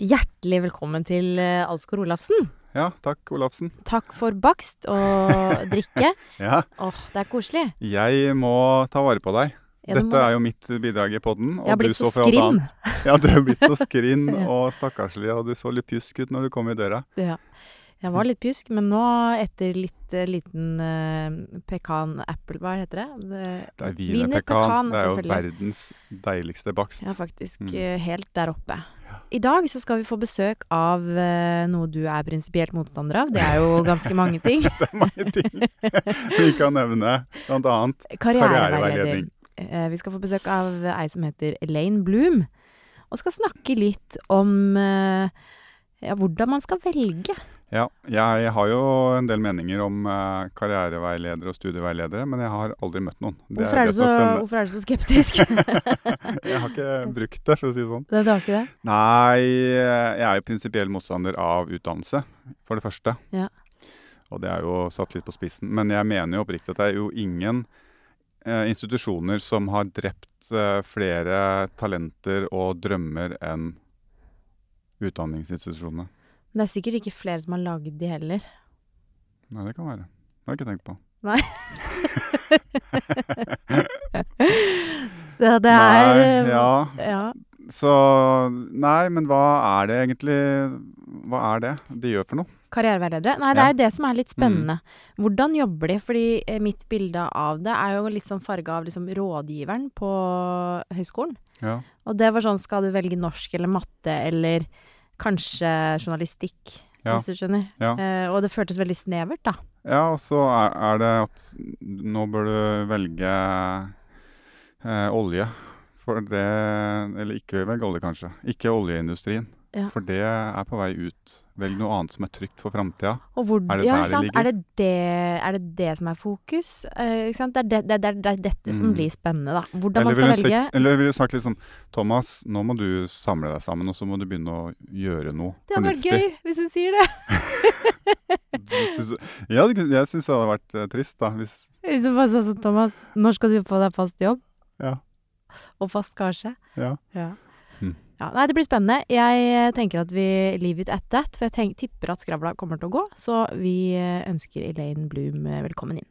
Hjertelig velkommen til Alskor Alsgaard Olafsen. Ja, takk, Olafsen. Takk for bakst og drikke. Ja, Åh, det er koselig. jeg må ta vare på deg. Ja, Dette må- er jo mitt bidrag i podden. Jeg har blitt så skrinn. Ja, du er blitt så skrinn og stakkarslig, og du så litt pjusk ut når du kom i døra. Ja. Jeg var litt pjusk, men nå, etter litt eh, liten uh, pekan-apple, hva heter det? det? Det er Wienerpekan. Det er jo verdens deiligste bakst. Ja, faktisk Mm. eh, helt der oppe. I dag så skal vi få besøk av eh, noe du er prinsipielt motstander av. Det er jo ganske mange ting. Det er mange ting vi kan nevne. Blant annet Karriereveiledning. Karriereveiledning. Eh, Vi skal få besøk av ei som heter Elaine Bloom, og skal snakke litt om eh, ja, hvordan man skal velge. Ja, jeg har jo en del meninger om eh, karriereveiledere og studieveiledere, men jeg har aldri møtt noen. Det Hvorfor er, det du så, hvorfor er du så skeptisk? Jeg har ikke brukt det, for å si det sånn. det, du har ikke det? Nei, jeg er jo prinsipiell motstander av utdannelse, for det første. Ja. Og det er jo satt litt på spissen. Men jeg mener jo oppriktig at det er jo ingen eh, institusjoner som har drept eh, flere talenter og drømmer enn utdanningsinstitusjonene. Men det er sikkert ikke flere som har lagd de heller. Nei, det kan være. Det har jeg ikke tenkt på. Nei. Så det er Nei, eh, ja. ja. Så Nei, men hva er det egentlig Hva er det de gjør for noe? Karriereveiledere? Nei, det Ja. er jo det som er litt spennende. Hvordan jobber de? Fordi eh, mitt bilde av det er jo litt sånn farga av liksom rådgiveren på høyskolen. Ja. Og det var sånn, skal du velge norsk eller matte eller kanskje journalistikk, Ja. hvis du skjønner. Ja. Eh, og det føltes veldig snevert, da. Ja, og så er, er det at nå bør du velge eh, olje. For det Eller ikke velge olje, kanskje. Ikke oljeindustrien. Ja. For det er på vei ut. Velg noe annet som er trygt for framtida. Er det ja? Er det det, er det det som er fokus? Eh? Det, er det, det, er- det dette som Mm. blir spennende, da. Hvordan Eller man skal velge. sagt, eller ville du sagt liksom Thomas, nå må du samle deg sammen, og så må du begynne å gjøre noe Det hadde vært gøy hvis hun sier det. Du Ja, jeg syns det hadde vært uh, trist, da. Hvis Hvis hun bare sa sånn, Thomas, når skal du få deg fast jobb? Ja. Og fast gasje? Ja. Ja. Ja. Nei, det blir spennende. Jeg eh, tenker at vi leave it at that, for jeg tenk, tipper at skravla kommer til å gå. Så vi eh, ønsker Elaine Bloom eh, velkommen inn.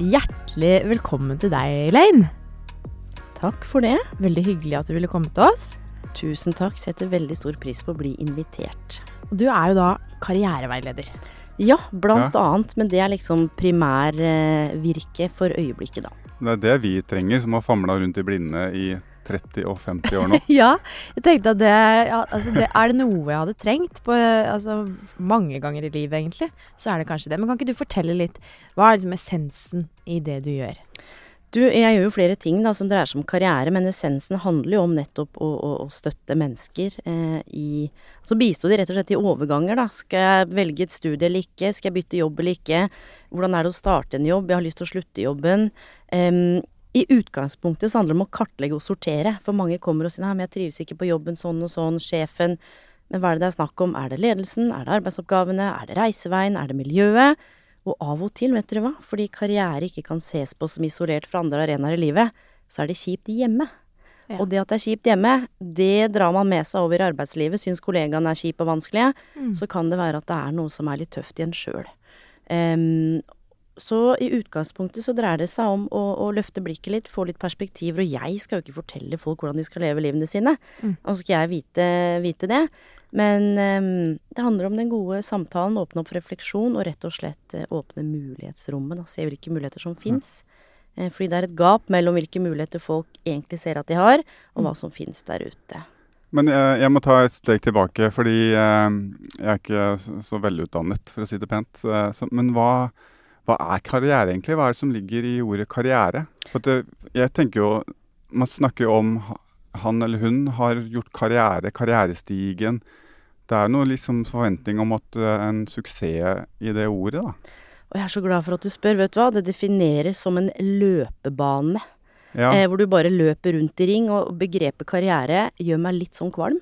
Hjertelig velkommen til deg, Elaine. Takk for det. Veldig hyggelig at du ville komme til oss. Tusen takk. Setter veldig stor pris på å bli invitert. Og du er jo da karriereveileder. Ja, blant annet. Men det er liksom primærvirket for øyeblikket, da. Det er det vi trenger, som har famla rundt i blinde i 30 og 50 år nå. ja, jeg tenkte at det, ja, altså det Er det noe jeg hadde trengt på altså, mange ganger i livet, egentlig, så er det kanskje det. Men kan ikke du fortelle litt Hva er liksom essensen i det du gjør? Du, jeg gjør jo flere ting da, som dreier seg om karriere, men essensen handler jo om nettopp å, å, å støtte mennesker eh, i Altså bistå de rett og slett i overganger, da. Skal jeg velge et studie eller ikke? Skal jeg bytte jobb eller ikke? Hvordan er det å starte en jobb? Jeg har lyst til å slutte jobben. Um, I utgangspunktet så handler det om å kartlegge og sortere. For mange kommer og sier nei, men jeg trives ikke på jobben sånn og sånn, sjefen. Men hva er det det er snakk om? Er det ledelsen? Er det arbeidsoppgavene? Er det reiseveien? Er det miljøet? Og av og til, vet dere hva, fordi karriere ikke kan ses på som isolert fra andre arenaer i livet, så er det kjipt hjemme. Ja. Og det at det er kjipt hjemme, det drar man med seg over i arbeidslivet. Syns kollegaene er kjipe og vanskelige, Mm. så kan det være at det er noe som er litt tøft i en sjøl. Så i utgangspunktet så dreier det seg om å, å løfte blikket litt, få litt perspektiver. Og jeg skal jo ikke fortelle folk hvordan de skal leve livene sine. Mm. Og så skal jeg vite, vite det. Men um, det handler om den gode samtalen, åpne opp for refleksjon og rett og slett eh, åpne mulighetsrommet. Da, se hvilke muligheter som fins. Mm. fordi det er et gap mellom hvilke muligheter folk egentlig ser at de har, og hva som fins der ute. Men jeg, jeg må ta et steg tilbake, fordi eh, jeg er ikke så, velutdannet, for å si det pent. Eh, så, men hva, hva er karriere egentlig? Hva er det som ligger i ordet karriere? For det, jeg tenker jo Man snakker jo om han eller hun har gjort karriere, karrierestigen. Det er noe liksom forventning om at eh, en suksess i det ordet, da. Og jeg er så glad for at du spør. Vet du hva? Det defineres som en løpebane. Ja. Eh, hvor du bare løper rundt i ring. Og begrepet karriere gjør meg litt sånn kvalm.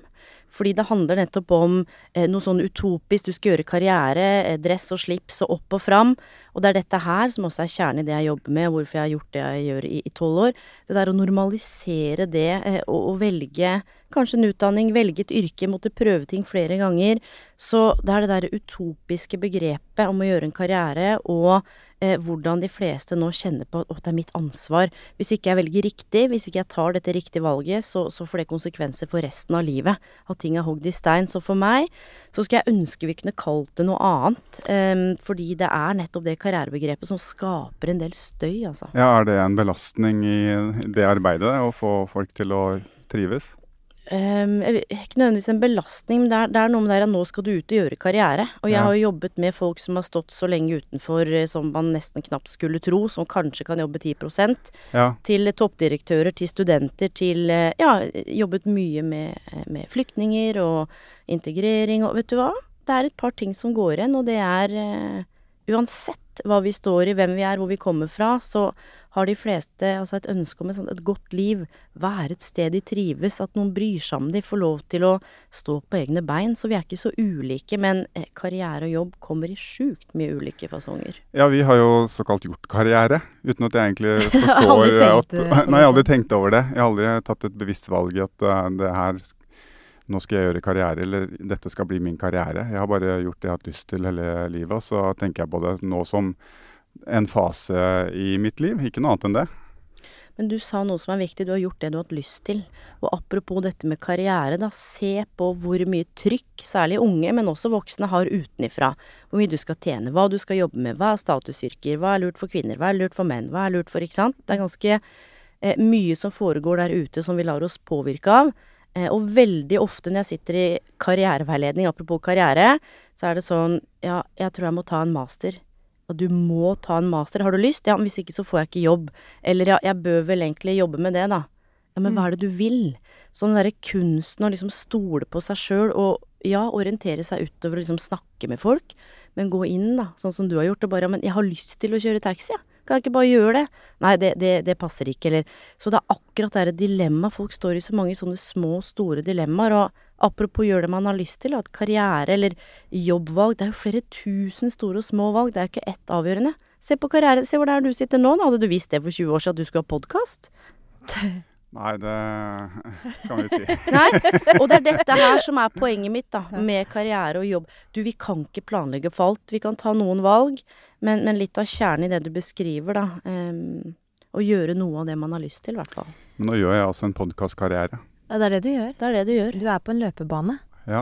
Fordi det handler nettopp om eh, noe sånn utopisk. Du skal gjøre karriere, eh, dress og slips og opp og fram. Og det er dette her som også er kjernen i det jeg jobber med, hvorfor jeg har gjort det jeg gjør i tolv år. Det der å normalisere det, eh, og, og velge kanskje en utdanning, velge et yrke, måtte prøve ting flere ganger. Så det er det der utopiske begrepet om å gjøre en karriere, og eh, hvordan de fleste nå kjenner på at det er mitt ansvar. Hvis ikke jeg velger riktig, hvis ikke jeg tar dette riktige valget, så, så får det konsekvenser for resten av livet. At ting er hogd i stein. Så for meg så skal jeg ønske vi kunne kalt det noe annet. Eh, fordi det er nettopp det karrierebegrepet som skaper en del støy, altså. Ja, er det en belastning i det arbeidet, å få folk til å trives? Um, ikke nødvendigvis en belastning, men det er, det er noe med det at nå skal du ut og gjøre karriere. Og jeg ja. har jo jobbet med folk som har stått så lenge utenfor eh, som man nesten knapt skulle tro, som kanskje kan jobbe 10 ja. Til toppdirektører, til studenter, til eh, Ja, jobbet mye med, eh, med flyktninger og integrering og vet du hva? Det er et par ting som går igjen, og det er uh, Uansett hva vi står i, hvem vi er, hvor vi kommer fra, så har de fleste altså et ønske om et, sånt, et godt liv, være et sted de trives, at noen bryr seg om de, får lov til å stå på egne bein. Så vi er ikke så ulike, men eh, karriere og jobb kommer i sjukt mye ulike fasonger. Ja, vi har jo såkalt gjort karriere, uten at jeg egentlig forstår at Nei, jeg har aldri tenkt over det. Jeg har aldri tatt et bevisst valg i at uh, det her nå skal jeg gjøre karriere, eller dette skal bli min karriere. Jeg har bare gjort det jeg har hatt lyst til hele livet, og så tenker jeg på det nå som en fase i mitt liv, ikke noe annet enn det. Men du sa noe som er viktig, du har gjort det du har hatt lyst til. Og apropos dette med karriere, da, se på hvor mye trykk, særlig unge, men også voksne, har utenifra. Hvor mye du skal tjene, hva du skal jobbe med, hva er statusyrker, hva er lurt for kvinner, hva er lurt for menn, hva er lurt for, ikke sant. Det er ganske eh, mye som foregår der ute som vi lar oss påvirke av. Eh, og veldig ofte når jeg sitter i karriereveiledning, apropos karriere, så er det sånn ja, jeg tror jeg må ta en master Og du må ta en master. Har du lyst? Ja, men hvis ikke så får jeg ikke jobb. Eller ja, jeg bør vel egentlig jobbe med det, da. Ja, men hva er det du vil? Sånn derre kunsten å liksom stole på seg sjøl og ja, orientere seg utover og liksom snakke med folk, men gå inn, da, sånn som du har gjort, og bare ja, men jeg har lyst til å kjøre taxi, jeg. Ja. Kan jeg ikke bare gjøre det? Nei, det, det, det passer ikke, eller Så det er akkurat det er et dilemma. Folk står i så mange sånne små, store dilemmaer, og Apropos gjøre det man har lyst til, at karriere eller jobbvalg Det er jo flere tusen store og små valg, det er jo ikke ett avgjørende. Se på karrieren, se hvor det er du sitter nå. Hadde du visst det for 20 år siden at du skulle ha podkast? Nei, det kan vi si. Nei, og det er dette her som er poenget mitt, da, med karriere og jobb. Du, vi kan ikke planlegge for alt. Vi kan ta noen valg, men, men litt av kjernen i det du beskriver, da. Um, å gjøre noe av det man har lyst til, i hvert fall. Nå gjør jeg altså en podkastkarriere. Ja, det er det du gjør. Det er det du gjør. Du er på en løpebane. Ja.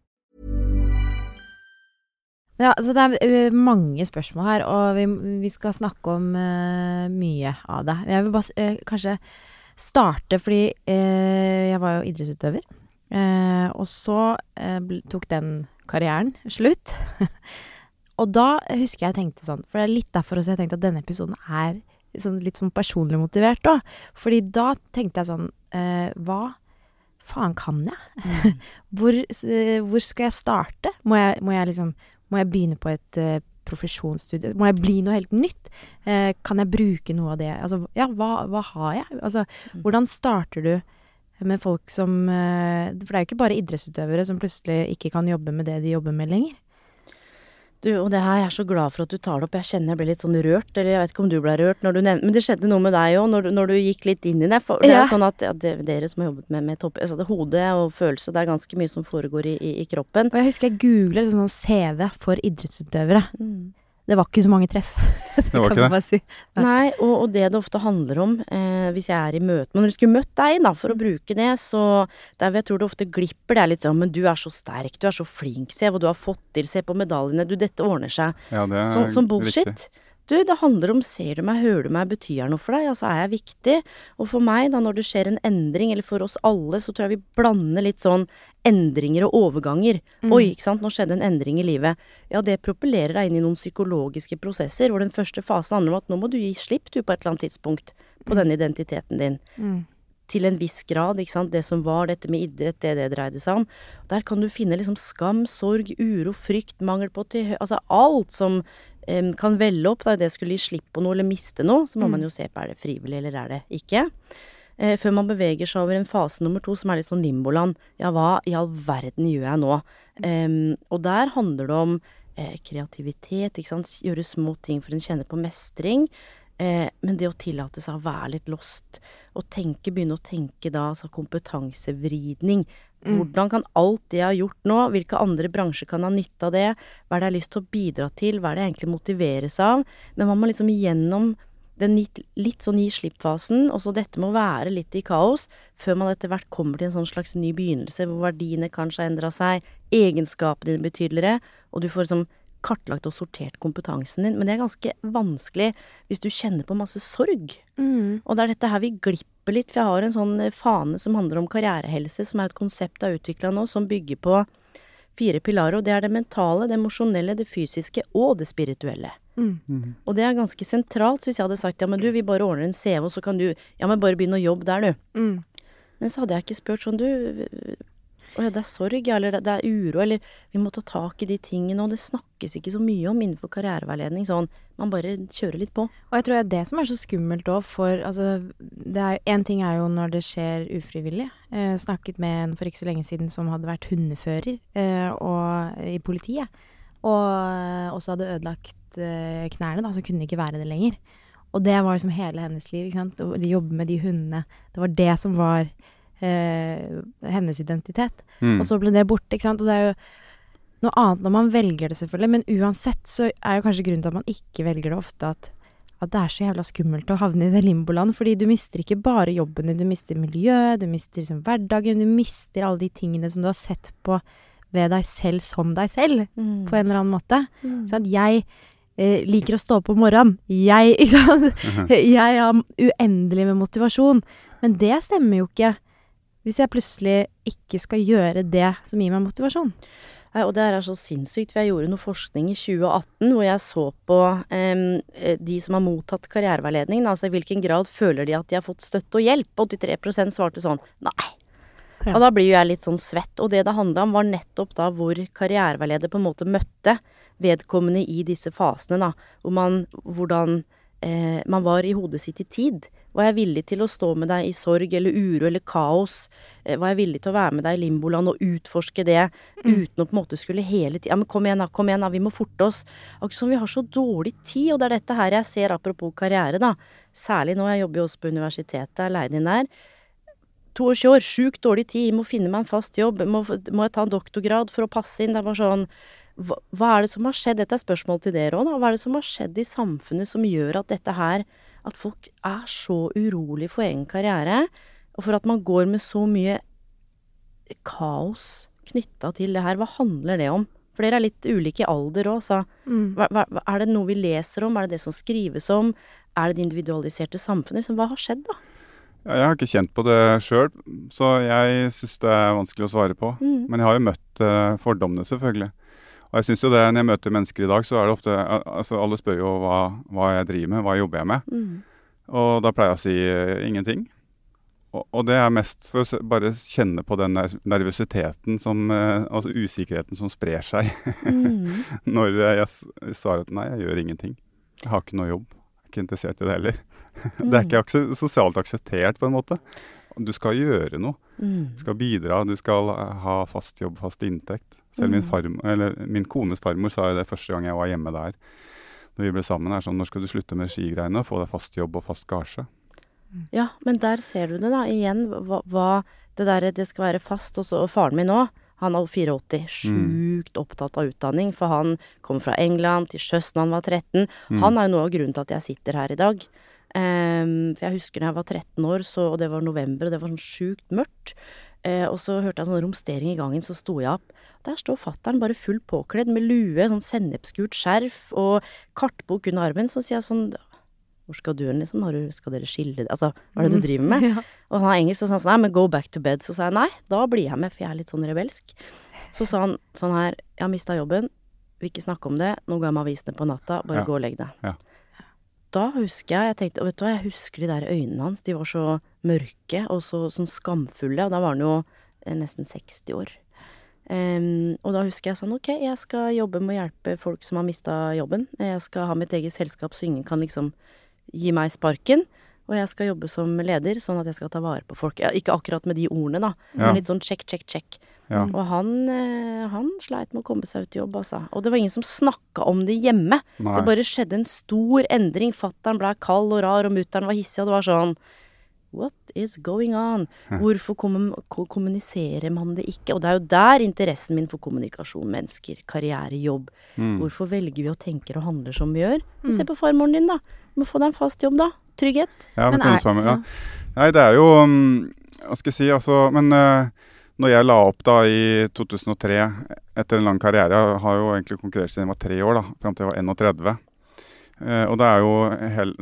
Ja, så det er uh, mange spørsmål her, og vi, vi skal snakke om uh, mye av det. Jeg vil bare uh, kanskje starte fordi jeg var jo idrettsutøver. og så tok den karrieren slutt. og da husker jeg tenkte sånn, for det er litt derfor også jeg tenkte at denne episoden er sånn litt sånn personlig motivert òg. Fordi da tenkte jeg sånn eh, Hva faen kan jeg? Mm. hvor, eh, hvor, skal jeg starte? Må jeg, må jeg, liksom Må jeg begynne på et eh, profesjonsstudie? Må jeg bli noe helt nytt? Eh, kan jeg bruke noe av det? Altså, ja, hva, hva har jeg? Altså, mm. hvordan starter du med folk som eh, For det er jo ikke bare idrettsutøvere som plutselig ikke kan jobbe med det de jobber med lenger. Du, og det her, jeg er så glad for at du tar det opp. Jeg kjenner jeg ble litt sånn rørt. Eller jeg vet ikke om du ble rørt når du nevnte Men det skjedde noe med deg òg, når, når, du gikk litt inn i det. For det er jo sånn at ja, det, dere som har jobbet med, med topp... Altså det hodet og følelse, det er ganske mye som foregår i, i, i kroppen. Og jeg husker jeg googlet sånn, CV for idrettsutøvere. Mm det var ikke så mange treff. det, var ikke det. Si. Nei, og, og, det det ofte handler om, eh, hvis jeg er i møte Men når jeg skulle møtt deg, da, for å bruke det, så Der jeg tror det ofte glipper, det er litt sånn Men du er så sterk, du er så flink, se hva du har fått til, se på medaljene, du, dette ordner seg. Ja, det er så, sånn bullshit. Riktig. Du, det handler om ser du meg, hører du meg, betyr det noe for deg? Altså er jeg viktig? Og for meg, da, når det skjer en endring, eller for oss alle, så tror jeg vi blander litt sånn endringer og overganger. Mm. Oi, ikke sant, nå skjedde en endring i livet. Ja, det propellerer deg inn i noen psykologiske prosesser, hvor den første fasen handler om at nå må du gi slipp, du, på et eller annet tidspunkt, på denne identiteten din Mm. til en viss grad, ikke sant. Det som var dette med idrett, det det dreide seg om. Der kan du finne liksom skam, sorg, uro, frykt, mangel på tilhør... Altså alt som kan velle opp da det skulle gi slipp på noe eller miste noe. Så må man jo se på er det frivillig eller er det ikke. Eh, før man beveger seg over en fase nummer to som er litt sånn limboland. Ja, hva i all verden gjør jeg nå? Em, og der handler det om eh, kreativitet, ikke sant. Gjøre små ting for en kjenner på mestring. Eh, men det å tillate seg å være litt lost, og tenke, begynne å tenke da altså kompetansevridning. Hvordan kan alt det jeg har gjort nå, hvilke andre bransjer kan ha nytte av det, hva er det jeg har lyst til å bidra til, hva er det jeg egentlig motiveres av? Men man må liksom igjennom den litt, litt sånn gi slipp-fasen, og så dette med å være litt i kaos, før man etter hvert kommer til en sånn slags ny begynnelse, hvor verdiene kanskje har endra seg, egenskapene dine blir tydeligere, og du får liksom kartlagt og sortert kompetansen din. Men det er ganske vanskelig hvis du kjenner på masse sorg. Mm. Og det er dette her vi glipper litt, for jeg har en sånn eh, fane som handler om karrierehelse, som er et konsept jeg har utvikla nå, som bygger på fire pilarer, og det er det mentale, det emosjonelle, det fysiske og det spirituelle. Mm. Og det er ganske sentralt, så hvis jeg hadde sagt ja, men du, vi bare ordner en CV, og så kan du ja, men bare begynne å jobbe der, du. Mm. Men så hadde jeg ikke spurt sånn, du å ja, det er sorg, ja, eller det, det er uro, eller vi må ta tak i de tingene, og det snakkes ikke så mye om innenfor karriereveiledning, sånn, man bare kjører litt på. Og jeg tror det er det som er så skummelt òg, for altså det En ting er jo når det skjer ufrivillig. Eh, snakket med en for ikke så lenge siden som hadde vært hundefører eh, og, i politiet. Og eh, også hadde ødelagt eh, knærne, da, så kunne ikke være det lenger. Og det var liksom hele hennes liv. ikke sant? Å jobbe med de hundene. Det var det som var hennes identitet. Mm. Og så ble det borte, ikke sant. Og det er jo noe annet når man velger det, selvfølgelig. Men uansett så er jo kanskje grunnen til at man ikke velger det ofte, at, at det er så jævla skummelt å havne i det limboland. Fordi du mister ikke bare jobben din, du mister miljøet, du mister liksom hverdagen, du mister alle de tingene som du har sett på ved deg selv som deg selv, Mm. på en eller annen måte. Sant? Jeg eh, liker å stå opp om morgenen. Jeg, ikke sant? jeg har uendelig med motivasjon. Men det stemmer jo ikke hvis jeg plutselig ikke skal gjøre det som gir meg motivasjon. Nei, og det her er så sinnssykt, for jeg gjorde noe forskning i 2018 hvor jeg så på eh, de som har mottatt karriereveiledningen, altså i hvilken grad føler de at de har fått støtte og hjelp. 83% svarte sånn nei. Ja. Og da blir jo jeg litt sånn svett. Og det det handla om, var nettopp da hvor karriereveileder på en måte møtte vedkommende i disse fasene, da. Hvor man Hvordan eh, man var i hodet sitt i tid. Var jeg villig til å stå med deg i sorg eller uro eller kaos? Eh, var jeg villig til å være med deg i limboland og utforske det uten å på en måte skulle hele tida Ja, men kom igjen, da, kom igjen, da, vi må forte oss. Akkurat som vi har så dårlig tid, og det er dette her jeg ser apropos karriere, da. Særlig nå, jeg jobber jo også på universitetet, er leid inn der. 22 år, sjukt dårlig tid, jeg må finne meg en fast jobb, må, må jeg ta en doktorgrad for å passe inn? Det er bare sånn hva, hva er det som har skjedd? Dette er spørsmål til dere òg, da. Hva er det som har skjedd i samfunnet som gjør at dette her At folk er så urolig for egen karriere, og for at man går med så mye kaos knytta til det her. Hva handler det om? For dere er litt ulike i alder òg, så mm. hva, hva- er det noe vi leser om? Er det det som skrives om? Er det det individualiserte samfunnet? Hva har skjedd, da? Ja, jeg har ikke kjent på det sjøl, så jeg syns det er vanskelig å svare på. Mm. Men jeg har jo møtt eh, fordommene, selvfølgelig. Og jeg synes jo det, når jeg møter mennesker i dag, så er det ofte Altså, alle spør jo hva, hva jeg driver med, hva jobber jeg med? Mm. Og da pleier jeg å si uh, ingenting. Og, og det er mest for å bare kjenne på den ner- nervøsiteten som uh, Altså usikkerheten som sprer seg Mm. når jeg svarer at nei, jeg gjør ingenting. Jeg har ikke noe jobb. Jeg er ikke interessert i det heller. Det er ikke akse- sosialt akseptert, på en måte. Du skal gjøre noe. Mm. Du skal bidra, du skal eh, ha fast jobb, fast inntekt. Selv min, Mm. farm, eller, min kones farmor sa jo det første gang jeg var hjemme der. Når vi ble sammen, er sånn Når skal du slutte med skigreiene og få deg fast jobb og fast gasje? Ja, men der ser du det da, igjen, hva, hva det derre det skal være fast, og så og faren min òg. han er 84, sjukt opptatt av utdanning, for han kom fra England til sjøs da han var 13. Han er jo noe av grunnen til at jeg sitter her i dag. Ehm, for jeg husker da jeg var 13 år, så, og det var november, og det var sånn sjukt mørkt. Eh, og så hørte jeg sånn romstering i gangen, så sto jeg opp. Der står fattern bare fullt påkledd med lue, sånn sennepsgult skjerf og kartbok under armen. Så sier jeg sånn Hvor skal du hen, liksom? Har du, skal dere skille Altså, hva er det du driver med? Ja. Og han er engelsk, og så sa han sånn Nei, men go back to bed. Så sa jeg nei, da blir jeg med, for jeg er litt sånn rebelsk. Så sa han sånn her Jeg har mista jobben. Vil ikke snakke om det. Nå går jeg med avisene på natta. Bare Ja. gå og legg deg. Ja. Da husker jeg Jeg tenkte, vet du hva, jeg husker de der øynene hans. De var så mørke og så sånn skamfulle. Og da var han jo eh, nesten 60 år. Um, og da husker jeg sånn Ok, jeg skal jobbe med å hjelpe folk som har mista jobben. Jeg skal ha mitt eget selskap, så ingen kan liksom gi meg sparken. Og jeg skal jobbe som leder, sånn at jeg skal ta vare på folk. Ja, ikke akkurat med de ordene, da, Ja. men litt sånn check, check, check. Ja. Og han, eh, han sleit med å komme seg ut i jobb, altså. Og det var ingen som snakka om det hjemme. Nei. Det bare skjedde en stor endring. Fattern ble kald og rar, og mutter'n var hissig, og det var sånn What is going on? Hvorfor kommu- kommuniserer man det ikke? Og det er jo der interessen min for kommunikasjon, mennesker, karriere, jobb Mm. Hvorfor velger vi å tenke og handle som vi gjør? Mm. Se på farmoren din, da. Du må få deg en fast jobb, da. Trygghet. Ja, Men men er- kunstformer, ja. ja. Nei, det er jo mm, Hva skal jeg si, altså Men uh, når jeg la opp da i 2003, etter en lang karriere Jeg har jo egentlig konkurrert siden jeg var tre år, da, fram til jeg var 31. Eh, og det er jo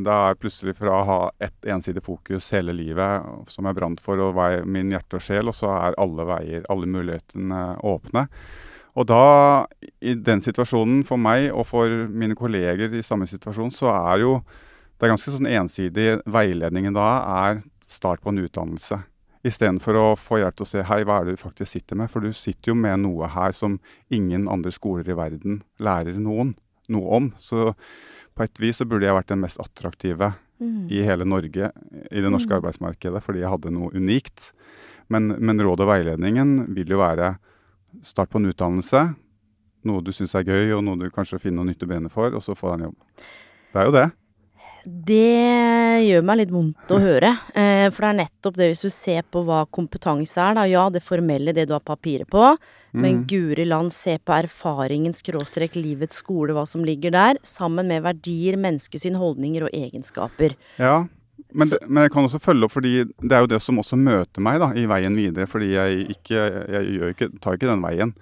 det er plutselig fra å ha ett ensidig fokus hele livet, som jeg brant for, og vei, min hjerte og sjel, og så er alle veier, alle mulighetene åpne. Og da, i den situasjonen, for meg og for mine kolleger i samme situasjon, så er jo det er ganske sånn ensidig. Veiledningen da er start på en utdannelse. Istedenfor å få hjelp til å se hei, hva er det du faktisk sitter med? For du sitter jo med noe her som ingen andre skoler i verden lærer noen noe om. Så på et vis så burde jeg vært den mest attraktive i hele Norge, i det norske arbeidsmarkedet, fordi jeg hadde noe unikt. Men, men råd og veiledningen vil jo være start på en utdannelse, noe du syns er gøy, og noe du kanskje finner noe nytt å brenne for, og så få deg en jobb. Det er jo det. Det gjør meg litt vondt å høre. Eh, for det er nettopp det, hvis du ser på hva kompetanse er, da. Ja, det formelle, det du har papiret på. Men guri land, se på erfaringen, skråstrek livets skole, hva som ligger der. Sammen med verdier, menneskesyn, holdninger og egenskaper. Ja, men, det, men jeg kan også følge opp, fordi det er jo det som også møter meg da, i veien videre. Fordi jeg, ikke, jeg gjør ikke, tar ikke den veien.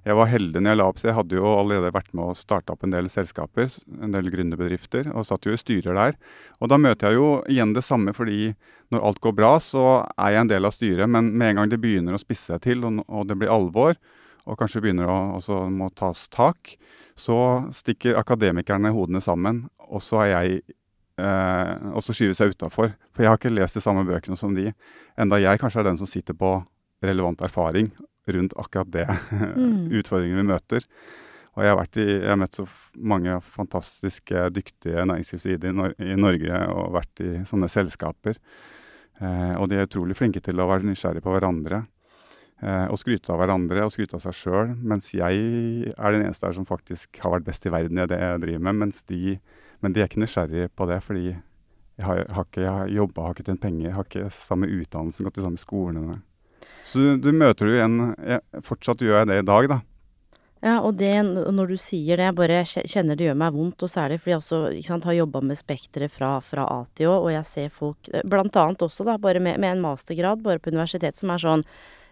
Jeg var heldig når jeg la opp, så jeg hadde jo allerede vært med å starte opp en del selskaper, en del gründerbedrifter, og satt jo i styrer der. Og da møter jeg jo igjen det samme, fordi når alt går bra, så er jeg en del av styret. Men med en gang det begynner å spisse seg til, og, det blir alvor, og kanskje begynner å også må tas tak, så stikker akademikerne hodene sammen, og så er jeg eh, og så skyve seg utafor. For jeg har ikke lest de samme bøkene som de. Enda jeg kanskje er den som sitter på relevant erfaring rundt akkurat det utfordringene vi møter. Og jeg har, i, jeg har møtt så mange fantastiske, dyktige næringslivsider i, Nor i Norge og vært i sånne selskaper. Eh, og de er utrolig flinke til å være nysgjerrige på hverandre. Eh, og skryte av hverandre og skryte av seg sjøl. Mens jeg er den eneste her som faktisk har vært best i verden i det jeg driver med. De, men de er ikke nysgjerrige på det, fordi jeg har, har ikke jobba, har ikke tjent penger, har ikke samme utdannelse, gått i samme skolene. Så du, du møter jo igjen jeg, Fortsatt gjør jeg det i dag, da. Ja, og det, når du sier det, jeg bare kjenner det gjør meg vondt, og særlig fordi jeg også sant, har jobba med spekteret fra, fra A til Å, og jeg ser folk, eh, blant annet også da, bare med, med en mastergrad, bare på universitet, som er sånn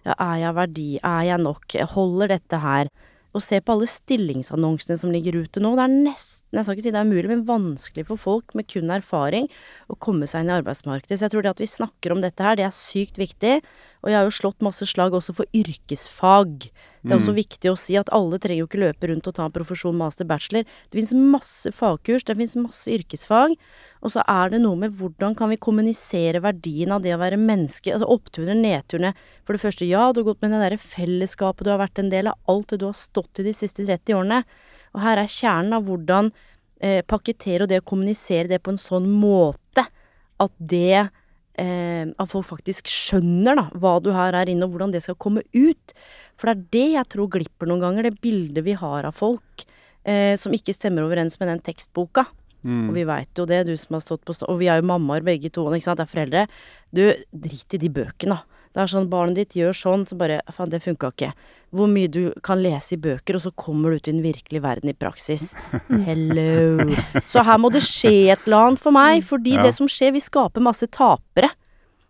ja, er jeg verdi, er jeg nok, holder dette her? Og se på alle stillingsannonsene som ligger ute nå. Det er nesten, jeg skal ikke si det er umulig, men vanskelig for folk med kun erfaring å komme seg inn i arbeidsmarkedet. Så jeg tror det at vi snakker om dette her, det er sykt viktig. Og jeg har jo slått masse slag også for yrkesfag. Det er også viktig å si at alle trenger jo ikke løpe rundt og ta en profesjon, master, bachelor. Det finnes masse fagkurs, det finnes masse yrkesfag. Og så er det noe med hvordan kan vi kommunisere verdien av det å være menneske. Altså oppturene, nedturene. For det første, ja, du har gått med det derre fellesskapet, du har vært en del av alt det du har stått i de siste 30 årene. Og her er kjernen av hvordan eh, pakkettere og det å kommunisere det på en sånn måte at det At folk faktisk skjønner da, hva du har her inne, og hvordan det skal komme ut. For det er det jeg tror glipper noen ganger, det bildet vi har av folk eh, som ikke stemmer overens med den tekstboka. Og vi veit jo det, du som har stått på stå... Og vi er jo mammaer begge to, ikke sant, det er foreldre. Du, drit i de bøkene, da. Det er sånn, barnet ditt gjør sånn, så bare Faen, det funka ikke. Hvor mye du kan lese i bøker, og så kommer du ut i den virkelige verden i praksis. Hello. Så her må det skje et eller annet for meg, fordi Ja. det som skjer, vi skaper masse tapere.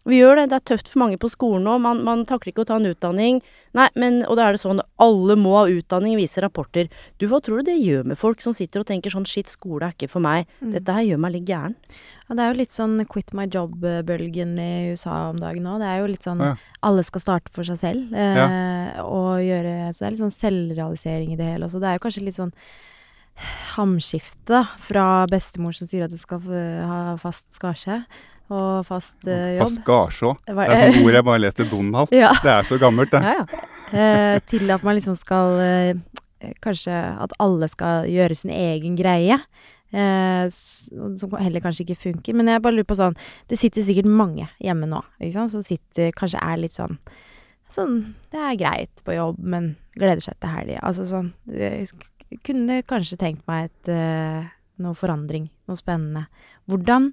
Vi gjør det. Det er tøft for mange på skolen nå. Man, man takler ikke å ta en utdanning. Nei, men Og da er det sånn alle må ha utdanning, viser rapporter. Du, hva tror du det gjør med folk som sitter og tenker sånn shit, skole er ikke for meg. Mm. Dette her gjør meg litt gæren. Ja, det er jo litt sånn quit my job-bølgen i USA om dagen nå. Det er jo litt sånn Ja. alle skal starte for seg selv. Eh, og gjøre Så det er litt sånn selvrealisering i det hele også. Det er jo kanskje litt sånn hamskifte, da. Fra bestemor som sier at du skal ha fast skarse og fast eh, jobb. Fast gasje òg. Det er sånn ord jeg bare leste i Donald. Ja. Det er så gammelt, det. Ja, ja. Eh, til at man liksom skal eh, Kanskje at alle skal gjøre sin egen greie. Eh, som heller kanskje ikke funker. Men jeg bare lurer på sånn Det sitter sikkert mange hjemme nå som sitter Kanskje er litt sånn Sånn Det er greit på jobb, men gleder seg til helga. Altså sånn Jeg kunne kanskje tenkt meg et eh, noe forandring. Noe spennende. Hvordan,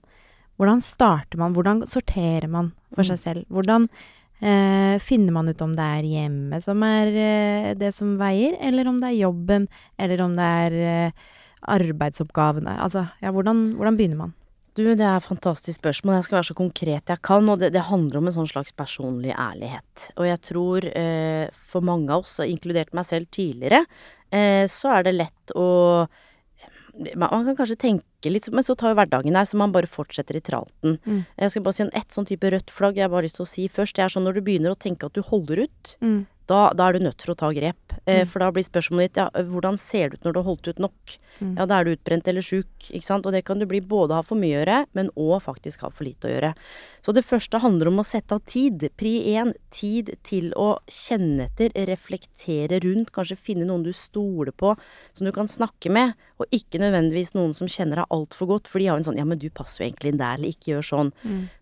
hvordan starter man? Hvordan sorterer man for seg selv? Hvordan Eh, finner man ut om det er hjemmet som er eh, det som veier, eller om det er jobben, eller om det er eh, arbeidsoppgavene? Altså, ja, hvordan, hvordan begynner man? Du, det er et fantastisk spørsmål. Jeg skal være så konkret jeg kan. Og det, det handler om en sånn slags personlig ærlighet. Og jeg tror eh, for mange av oss, inkludert meg selv tidligere, eh, så er det lett å man, man kan kanskje tenke litt, men så tar jo hverdagen deg, så man bare fortsetter i tralten. Mm. Jeg skal bare si en ett sånn type rødt flagg jeg har bare lyst til å si først. Det er sånn når du begynner å tenke at du holder ut, da, da er du nødt for å ta grep. Eh, Mm. For da blir spørsmålet ditt ja, hvordan ser det ut når du har holdt ut nok? Mm. Ja, da er du utbrent eller sjuk, ikke sant. Og det kan du bli både ha for mye å gjøre, men òg faktisk ha for lite å gjøre. Så det første handler om å sette av tid. Pri én, tid til å kjenne etter, reflektere rundt, kanskje finne noen du stoler på, som du kan snakke med, og ikke nødvendigvis noen som kjenner deg altfor godt, for de har en sånn ja, men du passer jo egentlig inn der, eller ikke gjør sånn.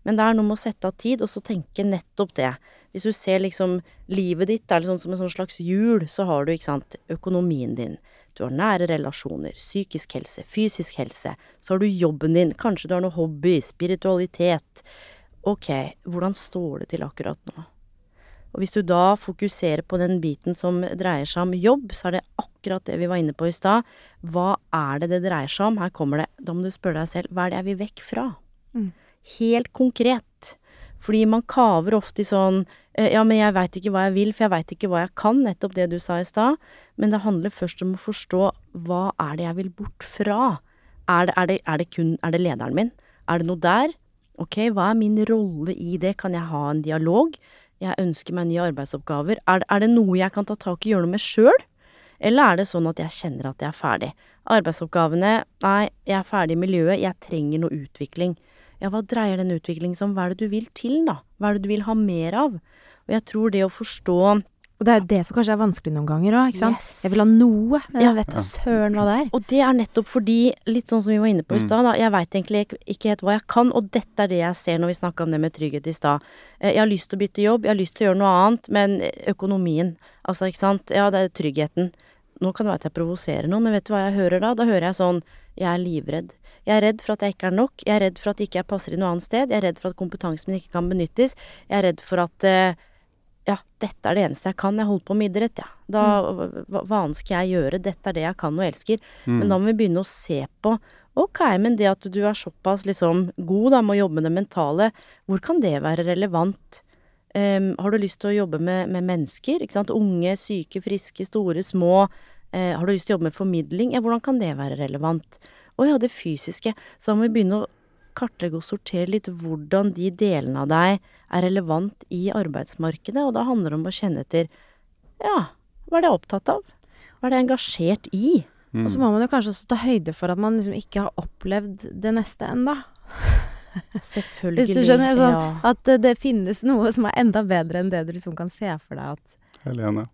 Men det er noe med å sette av tid, og så tenke nettopp det. Hvis du ser liksom livet ditt er sånn som en sånn slags hjul, så har du, ikke sant, økonomien din. Du har nære relasjoner, psykisk helse, fysisk helse. Så har du jobben din, kanskje du har noe hobby, spiritualitet. Ok, hvordan står det til akkurat nå? Og hvis du da fokuserer på den biten som dreier seg om jobb, så er det akkurat det vi var inne på i stad. Hva er det det dreier seg om? Her kommer det. Da må du spørre deg selv, hva er det jeg vil vekk fra? Mm. Helt konkret. Fordi man kaver ofte i sånn eh, Ja, men jeg veit ikke hva jeg vil, for jeg veit ikke hva jeg kan. Nettopp det du sa i stad. Men det handler først om å forstå hva er det jeg vil bort fra? Er det, er det, er det kun Er det lederen min? Er det noe der? Ok, hva er min rolle i det? Kan jeg ha en dialog? Jeg ønsker meg nye arbeidsoppgaver. Er, er det noe jeg kan ta tak i og gjøre noe med sjøl? Eller er det sånn at jeg kjenner at jeg er ferdig? Arbeidsoppgavene Nei, jeg er ferdig i miljøet. Jeg trenger noe utvikling. Ja, hva dreier den utviklingen seg om? Hva er det du vil til, da? Hva er det du vil ha mer av? Og jeg tror det å forstå Og det er jo det som kanskje er vanskelig noen ganger òg, ikke sant? Yes. Jeg vil ha noe, men jeg vet da søren hva det er. Og det er nettopp fordi, litt sånn som vi var inne på i Mm. stad, da, jeg veit egentlig ikke- ikke helt hva jeg kan, og dette er det jeg ser når vi snakka om det med trygghet i stad. Eh, Jeg har lyst til å bytte jobb, jeg har lyst til å gjøre noe annet, men økonomien, altså, ikke sant, ja, det er tryggheten. Nå kan det være at jeg provoserer noen, men vet du hva jeg hører da? Da hører jeg sånn, jeg er livredd. Jeg er redd for at jeg ikke er nok, jeg er redd for at ikke jeg passer i noe annet sted, jeg er redd for at kompetansen min ikke kan benyttes, jeg er redd for at eh, ja, dette er det eneste jeg kan. Jeg holder på med idrett, ja. Da, hva, hva annet skal jeg gjøre? Dette er det jeg kan og elsker. Men da må vi begynne å se på Ok, men det at du er såpass liksom god da med å jobbe med det mentale, hvor kan det være relevant? Um, har du lyst til å jobbe med, med mennesker? Ikke sant? Unge, syke, friske, store, små. Uh, har du lyst til å jobbe med formidling? Ja, hvordan kan det være relevant? Å ja, det fysiske. Så da må vi begynne å kartlegge og sortere litt hvordan de delene av deg er relevant i arbeidsmarkedet, og da handler det om å kjenne etter ja, hva er det jeg er opptatt av? Hva er det jeg er engasjert i? Mm. Og så må man jo kanskje også ta høyde for at man liksom ikke har opplevd det neste ennå. Selvfølgelig. Hvis du skjønner? Sånn, ja. At det, det finnes noe som er enda bedre enn det du liksom kan se for deg at Helene,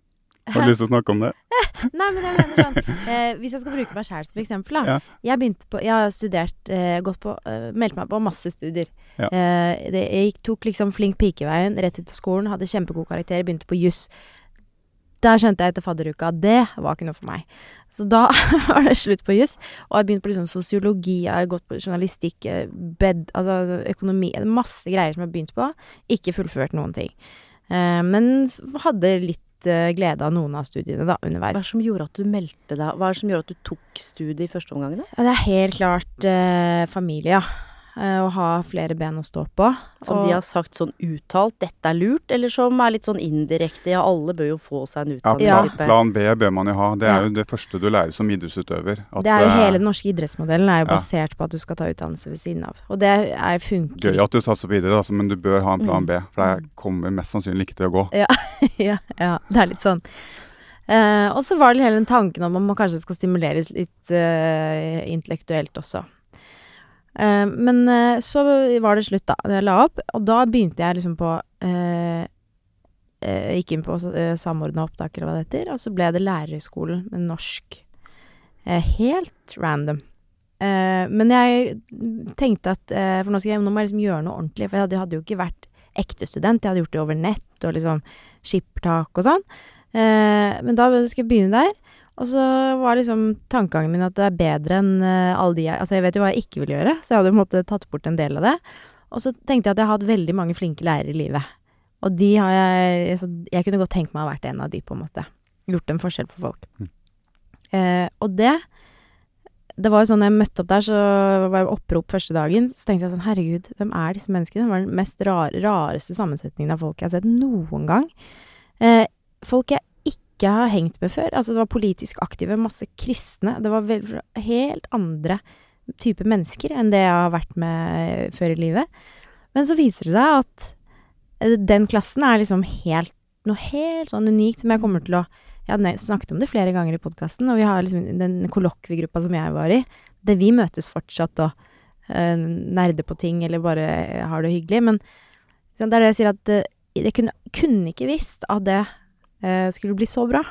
har du lyst til å snakke om det? Nei, men jeg mener sånn eh, Hvis jeg skal bruke meg sjæl som eksempel, da. Ja. Jeg begynte på Jeg har studert eh, gått på eh, Meldt meg på masse studier. Ja. Eh, det, jeg tok liksom flink pikeveien rett ut av skolen, hadde kjempegod karakter, begynte på juss. Der skjønte jeg etter fadderuka at det var ikke noe for meg. Så da var det slutt på juss. Og jeg begynte på liksom sosiologi, jeg har gått på journalistikk, eh, bed, altså økonomi Masse greier som jeg har begynt på. Ikke fullført noen ting. Eh, men hadde litt eh, glede av noen av studiene da, underveis. Hva er det som gjorde at du meldte deg Hva er det som gjorde at du tok studiet i første omgang? Ja, det er helt klart eh, familie, ja. Eh, å ha flere ben å stå på. Som og, de har sagt sånn uttalt 'dette er lurt', eller som er litt sånn indirekte 'ja, alle bør jo få seg en utdannelse'. Ja. plan, plan B bør man jo ha. Det er Ja. jo det første du lærer som idrettsutøver. at, det er jo eh, hele den norske idrettsmodellen er jo Ja. basert på at du skal ta utdannelse ved siden av. Og det er, funker Gøy at du satser videre, altså, men du bør ha en plan Mm. B. For det kommer mest sannsynlig ikke til å gå. ja, ja, det er litt sånn. Uh, og så var det hele den tanken om at man kanskje skal stimuleres litt uh, intellektuelt også. Eh, men uh, så var det slutt, da. Jeg la opp. Og da begynte jeg liksom på uh, Gikk inn på uh, samordna opptak, eller hva det heter. Og så ble det lærerhøgskolen med norsk. Helt random. Men jeg tenkte at For nå, skal jeg, nå må jeg liksom gjøre noe ordentlig. For jeg hadde, hadde jo ikke vært ekte student. Jeg hadde gjort det over nett og liksom skippertak og sånn. Men da skal jeg begynne der. Og så var liksom tankegangen min at det er bedre enn eh, alle de jeg Altså, jeg vet jo hva jeg ikke vil gjøre, så jeg hadde jo måte tatt bort en del av det. Og så tenkte jeg at jeg har hatt veldig mange flinke lærere i livet. Og de har jeg altså, Jeg kunne godt tenkt meg å ha vært en av de, på en måte. Gjort en forskjell for folk. Mm. Eh, og det Det var jo sånn jeg møtte opp der, så var det opprop første dagen. Så tenkte jeg sånn Herregud, hvem er disse menneskene? Det var den mest rar, rareste sammensetningen av folk jeg har sett noen gang. Eh, folk jeg ikke har hengt med før. Altså, det var politisk aktive, masse kristne. Det var vel, helt andre type mennesker enn det jeg har vært med før i livet. Men så viser det seg at eh, den klassen er liksom helt noe helt sånn unikt som jeg kommer til å Jeg hadde snakket om det flere ganger i podkasten, og vi har liksom den kollokviegruppa som jeg var i, det vi møtes fortsatt og uh, nerder på ting eller bare har det hyggelig. Men det er det jeg sier at uh, jeg kunne, kunne ikke visst at det skulle bli så bra.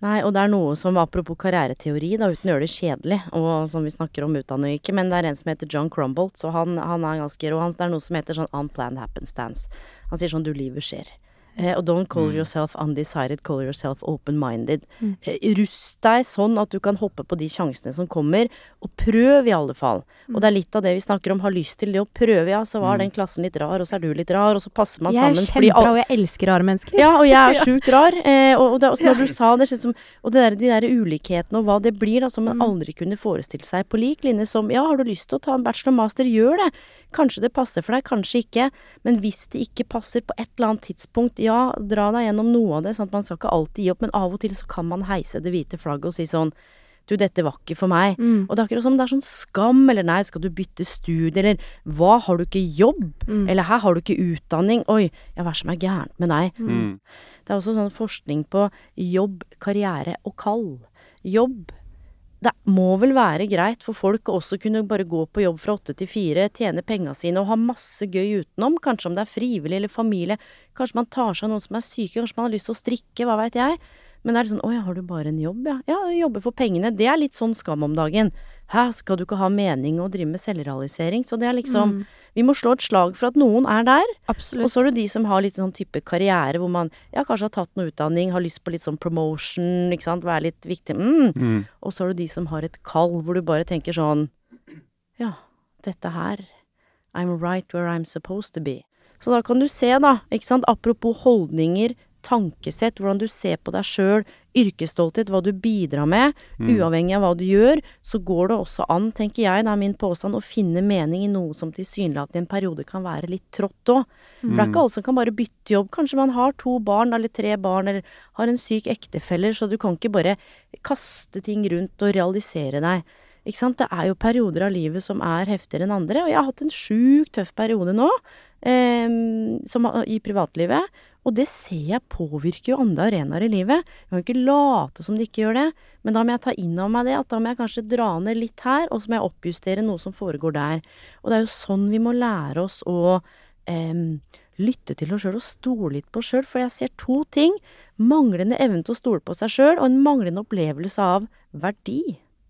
Nei, og det er noe som, apropos karriereteori, da, uten å gjøre det kjedelig, og som vi snakker om utdanning ikke, men det er en som heter John Crumbolt, så han, han er ganske rå. Det er noe som heter sånn unplanned happenstance. Han sier sånn du, livet skjer. Eh, og don't call Mm. yourself undecided, call yourself open-minded. Mm. Eh, rust deg sånn at du kan hoppe på de sjansene som kommer, og prøv i alle fall. Og det er litt av det vi snakker om, har lyst til det å prøve, ja, så var Mm. den klassen litt rar, og så er du litt rar, og så passer man Jeg er sammen. kjempebra, og jeg elsker rare mennesker. ja, og jeg er sjukt rar. Eh, og, og, det, og så når du sa det, som, og det der, de der ulikhetene og hva det blir, da, som man Mm. aldri kunne forestilt seg på lik linje som ja, har du lyst til å ta en bachelor master, gjør det. Kanskje det passer for deg, kanskje ikke. Men hvis det ikke passer på et eller annet tidspunkt, ja, dra deg gjennom noe av det. Sant? Man skal ikke alltid gi opp, men av og til så kan man heise det hvite flagget og si sånn du, dette var ikke for meg. Mm. Og det er akkurat som det er sånn skam, eller nei, skal du bytte studie, eller hva, har du ikke jobb? Mm. Eller her har du ikke utdanning? Oi, ja, hva er det som er gærent med deg? Mm. Det er også sånn forskning på jobb, karriere og kall. Jobb. Det må vel være greit for folk å også kunne bare gå på jobb fra åtte til fire, tjene penga sine og ha masse gøy utenom. Kanskje om det er frivillig eller familie. Kanskje man tar seg av noen som er syke. Kanskje man har lyst til å strikke. Hva veit jeg. Men det er litt sånn Å ja, har du bare en jobb, ja? Ja, jobbe for pengene. Det er litt sånn skam om dagen. Hæ, skal du ikke ha mening og drive med selvrealisering? Så det er liksom Mm. Vi må slå et slag for at noen er der. Absolutt. Og så er det de som har litt sånn type karriere hvor man ja, kanskje har tatt noe utdanning, har lyst på litt sånn promotion, ikke sant, være litt viktig. Mm. Mm. Og så er det de som har et kall hvor du bare tenker sånn Ja, dette her I'm right where I'm supposed to be. Så da kan du se, da, ikke sant, apropos holdninger, tankesett, hvordan du ser på deg sjøl, yrkesstolthet, hva du bidrar med, Mm. uavhengig av hva du gjør, så går det også an, tenker jeg, det er min påstand, å finne mening i noe som tilsynelatende i en periode kan være litt trått òg. For det er Mm. ikke alle som kan bare bytte jobb. Kanskje man har to barn eller tre barn, eller har en syk ektefeller, så du kan ikke bare kaste ting rundt og realisere deg. Ikke sant? Det er jo perioder av livet som er heftigere enn andre, og jeg har hatt en sjukt tøff periode nå, eh, som, i privatlivet. Og det ser jeg påvirker jo andre arenaer i livet. Jeg kan ikke late som det ikke gjør det, men da må jeg ta inn over meg det, at da må jeg kanskje dra ned litt her, og så må jeg oppjustere noe som foregår der. Og det er jo sånn vi må lære oss å eh, lytte til oss sjøl og stole litt på oss sjøl, for jeg ser to ting. Manglende evne til å stole på seg sjøl, og en manglende opplevelse av verdi.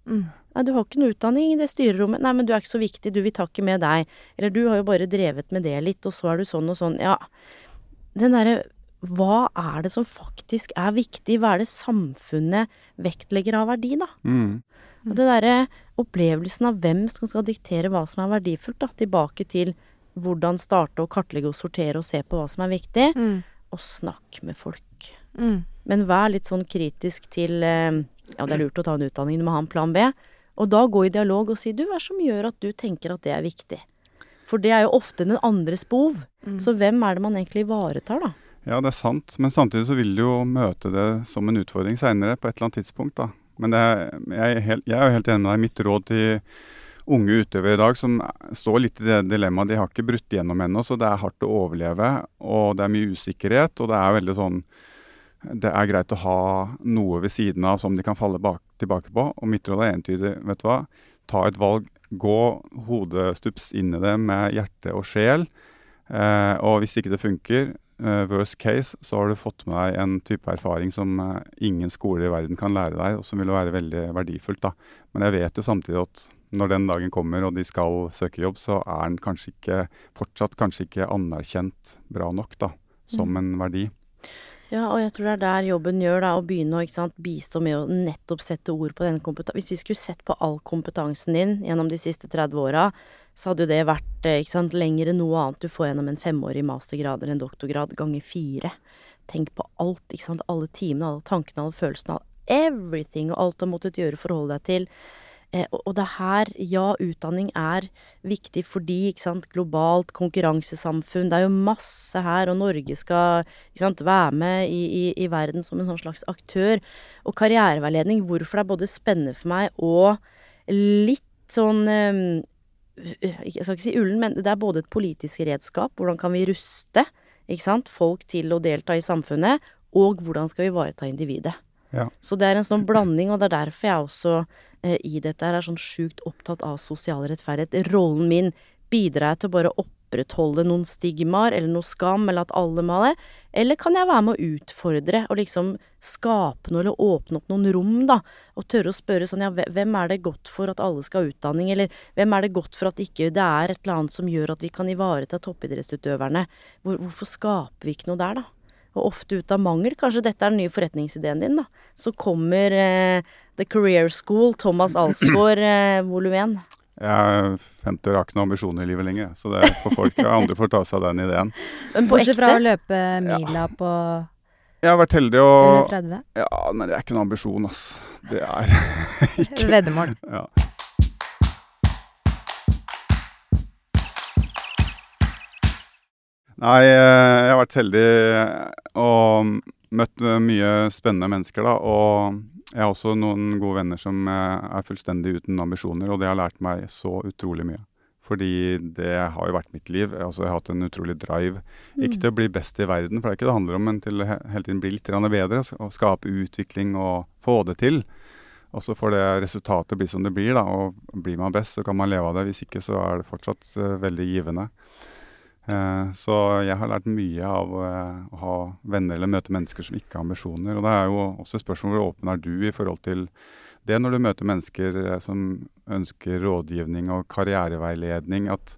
Mm. Nei, du har ikke noe utdanning i det styrerommet. Nei, men du er ikke så viktig, du, vi tar ikke med deg. Eller du har jo bare drevet med det litt, og så er du sånn og sånn. Ja, den derre hva er det som faktisk er viktig? Hva er det samfunnet vektlegger av verdi, da? Mm. Og det derre opplevelsen av hvem som skal diktere hva som er verdifullt, da. Tilbake til hvordan starte å kartlegge og sortere og se på hva som er viktig. Mm. Og snakk med folk. Mm. Men vær litt sånn kritisk til eh, Ja, det er lurt å ta en utdanning, du må ha en plan B. Og da gå i dialog og si du, hva er det som gjør at du tenker at det er viktig? For det er jo ofte den andres behov. Mm. Så hvem er det man egentlig ivaretar, da? Ja, det er sant. Men samtidig så vil du jo møte det som en utfordring seinere, på et eller annet tidspunkt. da. Men det er, jeg, er helt, jeg er jo helt enig med deg. Mitt råd til unge utøvere i dag som står litt i det dilemmaet, de har ikke brutt gjennom ennå, så det er hardt å overleve. Og det er mye usikkerhet, og det er veldig sånn Det er greit å ha noe ved siden av som de kan falle bak, tilbake på. Og mitt råd er entydig, vet du hva. Ta et valg. Gå hodestups inn i det med hjerte og sjel. Eh, og hvis ikke det funker, eh, worst case, så har du fått med deg en type erfaring som eh, ingen skoler i verden kan lære deg, og som vil være veldig verdifullt. da. Men jeg vet jo samtidig at når den dagen kommer og de skal søke jobb, så er den kanskje ikke, fortsatt kanskje ikke anerkjent bra nok da, som en verdi. Ja, og jeg tror det er der jobben gjør, da, å begynne å sant, bistå med å nettopp sette ord på den kompetansen. Hvis vi skulle sett på all kompetansen din gjennom de siste 30 åra, så hadde jo det vært eh, ikke sant, lenger enn noe annet du får gjennom en femårig mastergrad eller en doktorgrad ganger fire. Tenk på alt, ikke sant. Alle timene, alle tankene, alle følelsene. Everything og alt du har måttet gjøre for å holde deg til. Eh, og, og det er her, ja, utdanning er viktig fordi, ikke sant, globalt konkurransesamfunn, det er jo masse her, og Norge skal, ikke sant, være med i, i, i verden som en sånn slags aktør. Og karriereveiledning, hvorfor det er både spennende for meg og litt sånn eh, Jeg skal ikke si ullen, men det er både et politisk redskap, hvordan kan vi ruste, ikke sant, folk til å delta i samfunnet, og hvordan skal vi ivareta individet. Ja. Så det er en sånn blanding, og det er derfor jeg også i dette her er sånn sjukt opptatt av sosial rettferdighet. Rollen min bidrar jeg til å bare opprettholde noen stigmaer eller noe skam, eller at alle må ha det? Eller kan jeg være med å utfordre og liksom skape noe, eller åpne opp noen rom, da? Og tørre å spørre sånn, ja, hvem er det godt for at alle skal ha utdanning, eller hvem er det godt for at ikke det er et eller annet som gjør at vi kan ivareta toppidrettsutøverne? Hvor, hvorfor skaper vi ikke noe der, da? Og ofte ut av mangel. Kanskje dette er den nye forretningsideen din, da. Så kommer eh, The Career School, Thomas Alsgaard, eh, volum 1. Jeg er 50 år har ikke noen ambisjoner i livet lenger, så det får folk, andre får ta seg av den ideen. Men på Bortsett fra å løpe mila på Jeg har vært heldig og 130? Ja, men det er ikke noen ambisjon, ass. Det er ikke Veddemål. ja. Nei, eh, jeg har vært heldig og møtt eh, mye spennende mennesker, da. Og jeg har også noen gode venner som eh, er fullstendig uten ambisjoner, og det har lært meg så utrolig mye. Fordi det har jo vært mitt liv. Altså, jeg har hatt en utrolig drive. Ikke til å bli best i verden, for det er ikke det det handler om, men til å hele tiden bli litt bedre. Og skape utvikling og få det til. Og så får det resultatet bli som det blir, da. Og blir man best, så kan man leve av det. Hvis ikke, så er det fortsatt eh, veldig givende. Eh, så jeg har lært mye av eh, å ha venner eller møte mennesker som ikke har ambisjoner. Og det er jo også et spørsmål hvor åpen er du i forhold til det når du møter mennesker eh, som ønsker rådgivning og karriereveiledning, at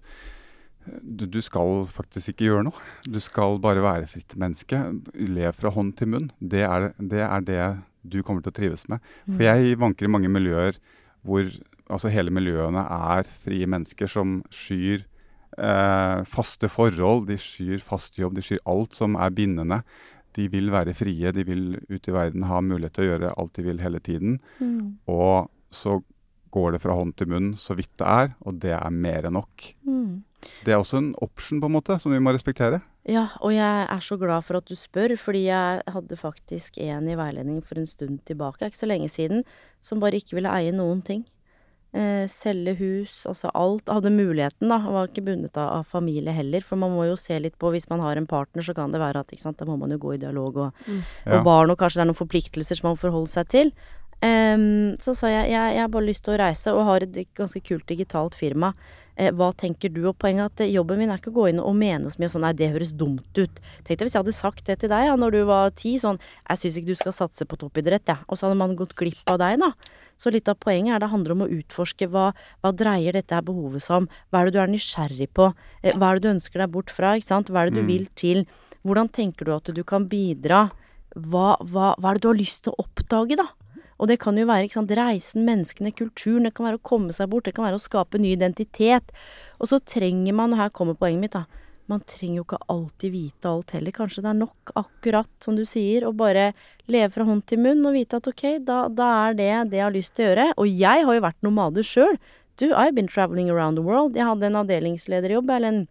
du, du skal faktisk ikke gjøre noe. Du skal bare være fritt menneske. Lev fra hånd til munn. Det er det, er det du kommer til å trives med. For jeg vanker i mange miljøer hvor altså hele miljøene er frie mennesker som skyr faste forhold, de skyr fast jobb, de skyr alt som er bindende. De vil være frie, de vil ut i verden ha mulighet til å gjøre alt de vil hele tiden. Mm. Og så går det fra hånd til munn så vidt det er, og det er mer enn nok. Mm. Det er også en option på en måte, som vi må respektere. Ja, og jeg er så glad for at du spør, fordi jeg hadde faktisk en i veiledning for en stund tilbake, ikke så lenge siden, som bare ikke ville eie noen ting. Eh, selge hus, altså alt. Hadde muligheten, da. Var ikke bundet av, av familie heller. For man må jo se litt på, hvis man har en partner, så kan det være at ikke sant, da må man jo gå i dialog, og, mm. og barn, og kanskje det er noen forpliktelser som man må forholde seg til. Um, så sa jeg, jeg jeg har bare lyst til å reise, og har et ganske kult digitalt firma. Eh, hva tenker du? Og poenget at eh, jobben min er ikke å gå inn og mene så mye sånn nei, det høres dumt ut. Tenk deg hvis jeg hadde sagt det til deg ja, når du var ti, sånn jeg syns ikke du skal satse på toppidrett, jeg. Og så hadde man gått glipp av deg, da. Så litt av poenget er det handler om å utforske hva, hva dreier dette her behovet seg om? Hva er det du er nysgjerrig på? Eh, hva er det du ønsker deg bort fra? Ikke sant? Hva er det du Mm. vil til? Hvordan tenker du at du kan bidra? Hva, hva, hva er det du har lyst til å oppdage, da? Og det kan jo være sant, reisen, menneskene, kulturen, det kan være å komme seg bort, det kan være å skape ny identitet. Og så trenger man, og her kommer poenget mitt, da, man trenger jo ikke alltid vite alt heller. Kanskje det er nok, akkurat som du sier, å bare leve fra hånd til munn og vite at ok, da, da er det det jeg har lyst til å gjøre. Og jeg har jo vært nomade sjøl. Du, I've been traveling around the world. Jeg hadde en avdelingslederjobb, eller en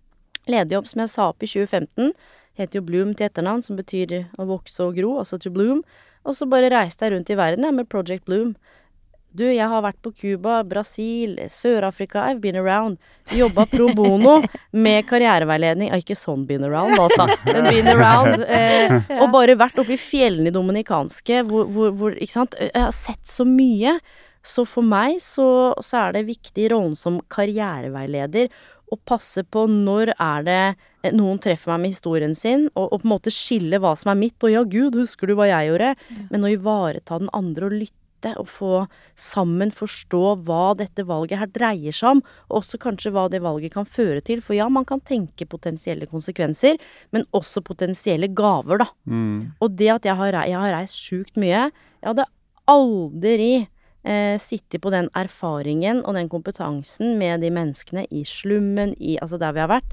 lederjobb som jeg sa opp i 2015. Heter jo Bloom til etternavn, som betyr å vokse og gro, altså to bloom. Og så bare reiste jeg rundt i verden jeg, med Project Bloom. Du, jeg har vært på Cuba, Brasil, Sør-Afrika, I've been around. Jobba pro bono med karriereveiledning. Ah, ikke sånn been around, altså, men been around. Eh, og bare vært oppe i fjellene i dominikanske, hvor, hvor, hvor Ikke sant. Jeg har sett så mye. Så for meg så, så er det viktig rollen som karriereveileder å passe på når er det eh, noen treffer meg med historien sin, og, og på en måte skille hva som er mitt, og ja, gud, husker du hva jeg gjorde? Men å ivareta den andre og lytte og få sammen forstå hva dette valget her dreier seg om, og også kanskje hva det valget kan føre til. For ja, man kan tenke potensielle konsekvenser, men også potensielle gaver, da. Mm. Og det at jeg har, jeg har reist sjukt mye Jeg hadde aldri eh, sittet på den erfaringen og den kompetansen med de menneskene i slummen, i, altså der vi har vært,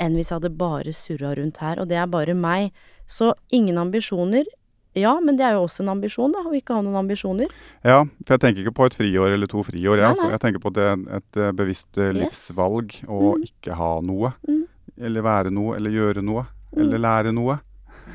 enn hvis jeg hadde bare surra rundt her. Og det er bare meg. Så ingen ambisjoner. Ja, men det er jo også en ambisjon, da, å ikke ha noen ambisjoner. Ja, for jeg tenker ikke på et friår eller to friår. Jeg, altså. nei. jeg tenker på det, et eh, bevisst livsvalg Yes. å Mm. ikke ha noe. Mm. Eller være noe, eller gjøre noe. Mm. Eller lære noe.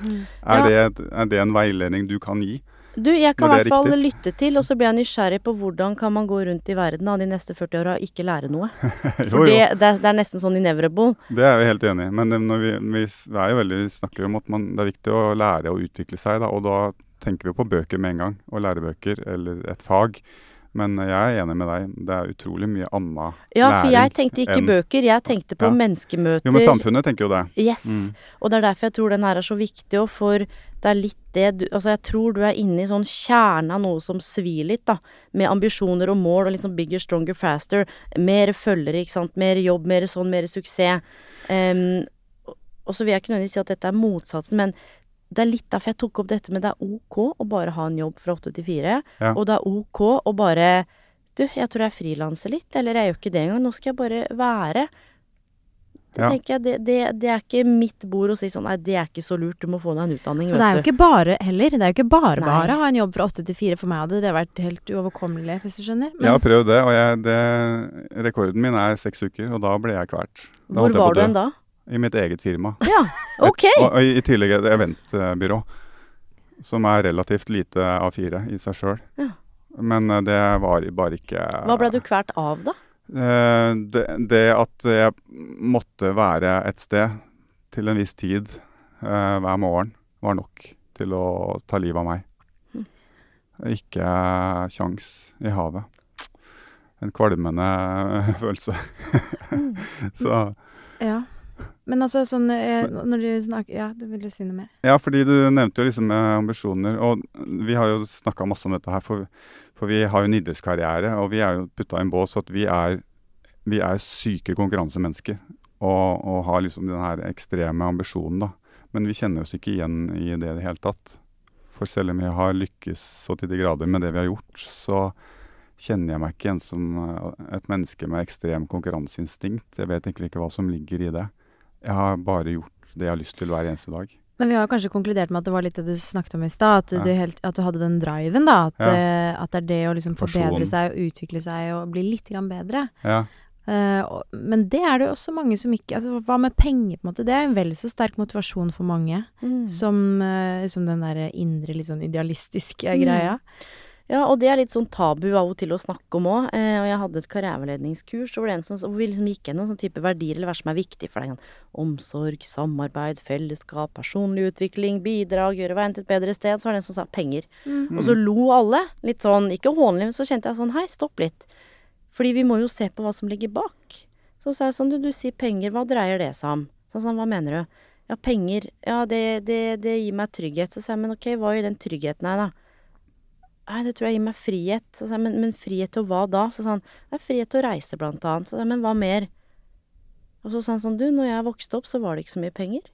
Ja. Er, det, er det en veiledning du kan gi? Du, jeg kan i hvert er fall riktig. lytte til, og så blir jeg nysgjerrig på hvordan kan man gå rundt i verden da, de neste 40 åra og ikke lære noe. jo, For jo. det, det, er- det er nesten sånn inevitable. Det er vi helt enig i. Men når vi, vi veldig, vi snakker om at man, det er viktig å lære å utvikle seg. Da, og da tenker vi på bøker med en gang. Og lærebøker eller et fag. Men jeg er enig med deg. Det er utrolig mye anna Ja, for jeg tenkte ikke enn- bøker, jeg tenkte på Ja. menneskemøter. Jo, men samfunnet tenker jo det. Yes. Mm. Og det er derfor jeg tror den her er så viktig, òg, for det er litt det du Altså, jeg tror du er inne i sånn kjerne av noe som svir litt, da. Med ambisjoner og mål og liksom bigger, stronger, faster. Mer følgere, ikke sant. Mer jobb, mer sånn, mer suksess. Um, og så vil jeg ikke nødvendigvis si at dette er motsatsen, men det er litt derfor jeg tok opp dette med det er ok å bare ha en jobb fra åtte til fire. Ja. Og det er ok å bare Du, jeg tror jeg frilanser litt, eller jeg gjør ikke det engang. Nå skal jeg bare være. Det Ja. jeg, det, det, det er ikke mitt bord å si sånn Nei, det er ikke så lurt, du må få deg en utdanning, Og det er jo ikke bare heller. Det er jo ikke bare Nei. bare å ha en jobb fra åtte til fire. For meg hadde det vært helt uoverkommelig, hvis du skjønner. Jeg har prøvd det, og jeg, det, rekorden min er seks uker. Og da ble jeg kvalt. Hvor var du en da? I mitt eget firma. Ja, ok! Og, og i tillegg et eventbyrå. Som er relativt lite A4 i seg sjøl. Ja. Men eh, det var bare ikke Hva ble du kvært av, da? Eh, det, det at jeg måtte være et sted til en viss tid eh, hver morgen, var nok til å ta livet av meg. Mm. Ikke kjangs i havet. En kvalmende følelse. Mm. Så Ja. Men altså sånn eh, Når du snakker Ja, du vil jo si noe mer? Ja, fordi du nevnte jo liksom eh, ambisjoner, og vi har jo snakka masse om dette her, for, for vi har jo en idrettskarriere, og vi er jo putta i en bås at vi er, vi er syke konkurransemennesker, og, og har liksom den her ekstreme ambisjonen, da. Men vi kjenner oss ikke igjen i det i det hele tatt. For selv om vi har lykkes så til de grader med det vi har gjort, så kjenner jeg meg ikke igjen som eh, et menneske med ekstrem konkurranseinstinkt. Jeg vet egentlig ikke hva som ligger i det. Jeg har bare gjort det jeg har lyst til hver eneste dag. Men vi har kanskje konkludert med at det var litt det du snakket om i stad. At, Ja. du at du hadde den driven, da. At, Ja. eh, at det er det å liksom forbedre seg og utvikle seg og bli litt grann bedre. Ja. Uh, og, men det er det jo også mange som ikke altså, Hva med penger, på en måte? Det er en vel så sterk motivasjon for mange. Mm. Som, uh, som den derre indre, litt sånn idealistiske Mm. greia. Ja, og det er litt sånn tabu av og til å snakke om òg. Eh, og jeg hadde et karriereveiledningskurs hvor, som, hvor vi liksom gikk gjennom sånn type verdier eller hva som er viktig for deg. Sånn, omsorg, samarbeid, fellesskap, personlig utvikling, bidrag, gjøre verden til et bedre sted. Så var det en som sa penger. Mm. Og så lo alle. Litt sånn, ikke hånlig, men så kjente jeg sånn hei, stopp litt. Fordi vi må jo se på hva som ligger bak. Så sa jeg sånn, du, du sier penger, hva dreier det seg om? Så sa han, hva mener du? Ja, penger, ja, det, det, det gir meg trygghet. Så sa jeg, men ok, hva gir den tryggheten deg, da? Nei, det tror jeg gir meg frihet. Så sa jeg, men, men frihet til hva da? Så sa han, det er frihet til å reise, blant annet. Så sa jeg, men hva mer? Og så sa han sånn, du, når jeg vokste opp, så var det ikke så mye penger.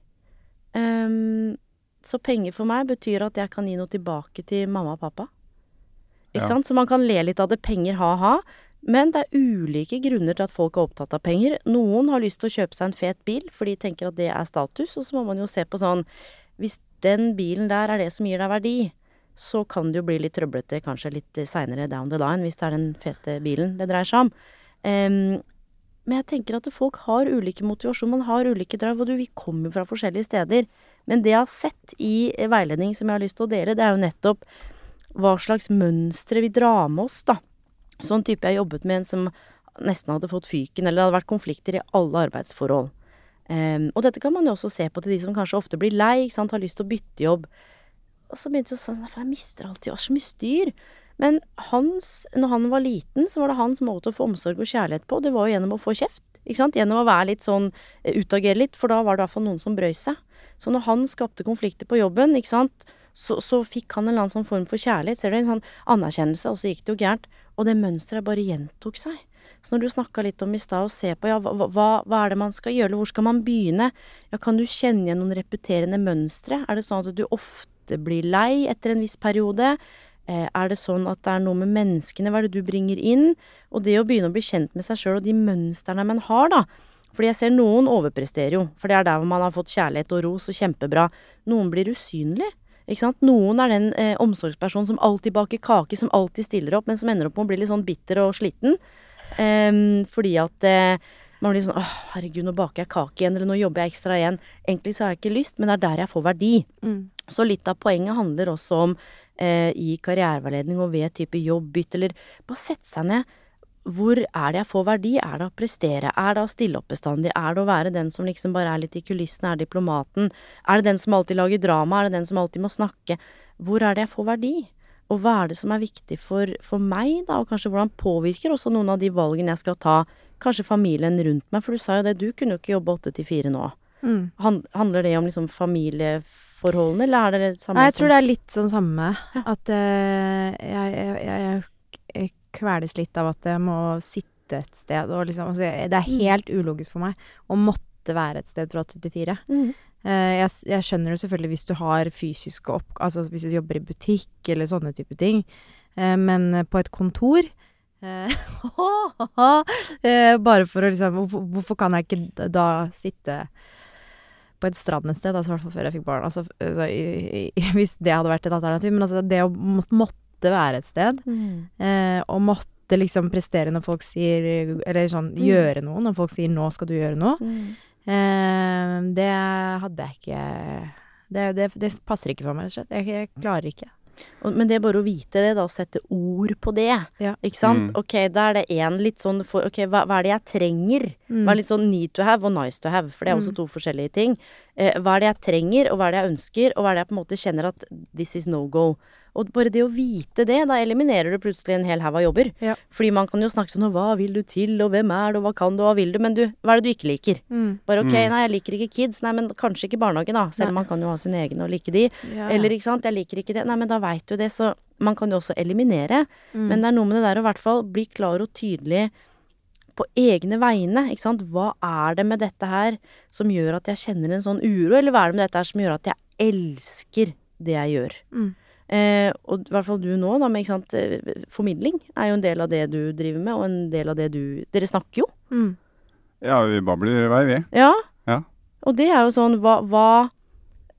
Um, så penger for meg betyr at jeg kan gi noe tilbake til mamma og pappa. Ikke Ja. sant? Så man kan le litt av det, penger ha-ha. Men det er ulike grunner til at folk er opptatt av penger. Noen har lyst til å kjøpe seg en fet bil, for de tenker at det er status. Og så må man jo se på sånn Hvis den bilen der er det som gir deg verdi, så kan det jo bli litt trøblete kanskje litt seinere down the line, hvis det er den fete bilen det dreier seg om. Um, men jeg tenker at folk har ulike motivasjon, man har ulike drive, og du, vi kommer jo fra forskjellige steder. Men det jeg har sett i veiledning som jeg har lyst til å dele, det er jo nettopp hva slags mønstre vi drar med oss, da. Sånn type jeg jobbet med en som nesten hadde fått fyken, eller det hadde vært konflikter i alle arbeidsforhold. Um, og dette kan man jo også se på til de som kanskje ofte blir lei, ikke sant, har lyst til å bytte jobb. Og så begynte jeg å sånn, for jeg mister alltid, jeg har så mye styr. Men hans, når han var liten, så var det hans måte å få omsorg og kjærlighet på, det var jo gjennom å få kjeft. Ikke sant? Gjennom å være litt sånn, eh, utagere litt, for da var det i hvert fall noen som brøy seg. Så når han skapte konflikter på jobben, ikke sant, så, så fikk han en eller annen sånn form for kjærlighet. Ser du, en sånn anerkjennelse, og så gikk det jo gærent. Og det mønsteret bare gjentok seg. Så når du snakka litt om i stad, å se på ja, hva, hva, hva er det man skal gjøre, eller hvor skal man begynne? Ja, kan du kjenne igjen noen repeterende mønstre? Er det sånn at du ofte blir lei etter en viss periode? Eh, er det sånn at det er noe med menneskene, hva er det du bringer inn? Og det å begynne å bli kjent med seg sjøl og de mønstrene man har, da. Fordi jeg ser noen overpresterer jo, for det er der hvor man har fått kjærlighet og ros og kjempebra. Noen blir usynlig. Ikke sant? Noen er den eh, omsorgspersonen som alltid baker kake, som alltid stiller opp, men som ender opp med å bli litt sånn bitter og sliten. Um, fordi at eh, man blir sånn åh, herregud, nå baker jeg kake igjen, eller nå jobber jeg ekstra igjen. Egentlig så har jeg ikke lyst, men det er der jeg får verdi. Mm. Så litt av poenget handler også om eh, i karriereveiledning og ved type jobbbytte, eller bare sette seg ned. Hvor er det jeg får verdi? Er det å prestere? Er det å stille opp bestandig? Er det å være den som liksom bare er litt i kulissene, er diplomaten? Er det den som alltid lager drama? Er det den som alltid må snakke? Hvor er det jeg får verdi? Og hva er det som er viktig for, for meg, da? Og kanskje hvordan påvirker også noen av de valgene jeg skal ta, kanskje familien rundt meg? For du sa jo det, du kunne jo ikke jobbe åtte til fire nå. Mm. Han, handler det om liksom familieforholdene, eller er det det samme Nei, jeg som- tror det er litt sånn samme. Ja. At uh, jeg, jeg, jeg, jeg kveles litt av at jeg må sitte et sted og liksom altså, Det er Mm. helt ulogisk for meg å måtte være et sted fra 8 til 4. Mhm. Eh, jeg, jeg skjønner jo selvfølgelig hvis du har fysiske opp... Altså hvis du jobber i butikk eller sånne type ting. Eh, men på et kontor Bare for å liksom hvorfor, hvorfor kan jeg ikke da sitte på et strand et sted, altså i hvert fall før jeg fikk barn. Altså, altså, i, i, hvis det hadde vært et alternativ. Men altså det å må, måtte være et sted, mm. eh, og måtte liksom prestere når folk sier Eller sånn Mm. gjøre noe, når folk sier 'nå skal du gjøre noe'. mm. Eh, det hadde jeg ikke det, det, det passer ikke for meg, rett og slett. Jeg, jeg klarer ikke. Men det er bare å vite det, da, og sette ord på det. Ja. Ikke sant? Mm. Ok, da er det én litt sånn for Ok, hva, hva er det jeg trenger? Mm. Hva er litt sånn need to have og nice to have, for det er også Mm. to forskjellige ting. Eh, hva er det jeg trenger, og hva er det jeg ønsker, og hva er det jeg på en måte kjenner at this is no go. Og bare det å vite det, da eliminerer du plutselig en hel haug av jobber. Ja. Fordi man kan jo snakke sånn og hva vil du til, og hvem er du, og hva kan du, og hva vil du, men du, hva er det du ikke liker? Mm. Bare ok, Mm. nei, jeg liker ikke kids, nei, men kanskje ikke barnehage, da, selv om man kan jo ha sine egne og like de. Ja. Eller ikke sant, jeg liker ikke det, nei, men da veit du det, så man kan jo også eliminere. Mm. Men det er noe med det der å i hvert fall bli klar og tydelig på egne vegne, ikke sant. Hva er det med dette her som gjør at jeg kjenner en sånn uro, eller hva er det med dette her som gjør at jeg elsker det jeg gjør? Mm. Eh, og i hvert fall du nå, da, med ikke sant, eh, formidling er jo en del av det du driver med, og en del av det du Dere snakker jo. Mm. Ja, vi babler i vei, vi. Ja. Ja. Og det er jo sånn hva, hva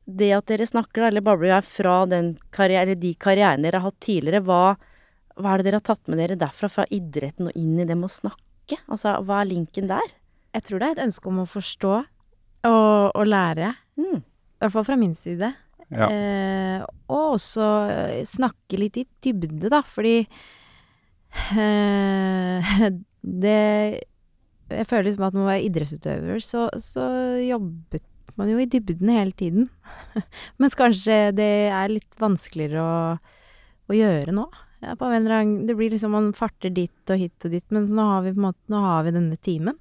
Det at dere snakker, da, eller babler, er fra den karriere, eller de karrierene dere har hatt tidligere, hva, hva er det dere har tatt med dere derfra, fra idretten og inn i det med å snakke? Altså, hva er linken der? Jeg tror det er et ønske om å forstå og, og lære. Mm. I hvert fall fra min side. Ja. Eh, og også eh, snakke litt i dybde, da, fordi eh, det Jeg føler liksom at når man var idrettsutøver, så, så jobbet man jo i dybden hele tiden. Mens kanskje det er litt vanskeligere å, å gjøre nå. Ja, på en eller annen, det blir liksom Man farter dit og hit og dit, men så nå har vi på en måte Nå har vi denne timen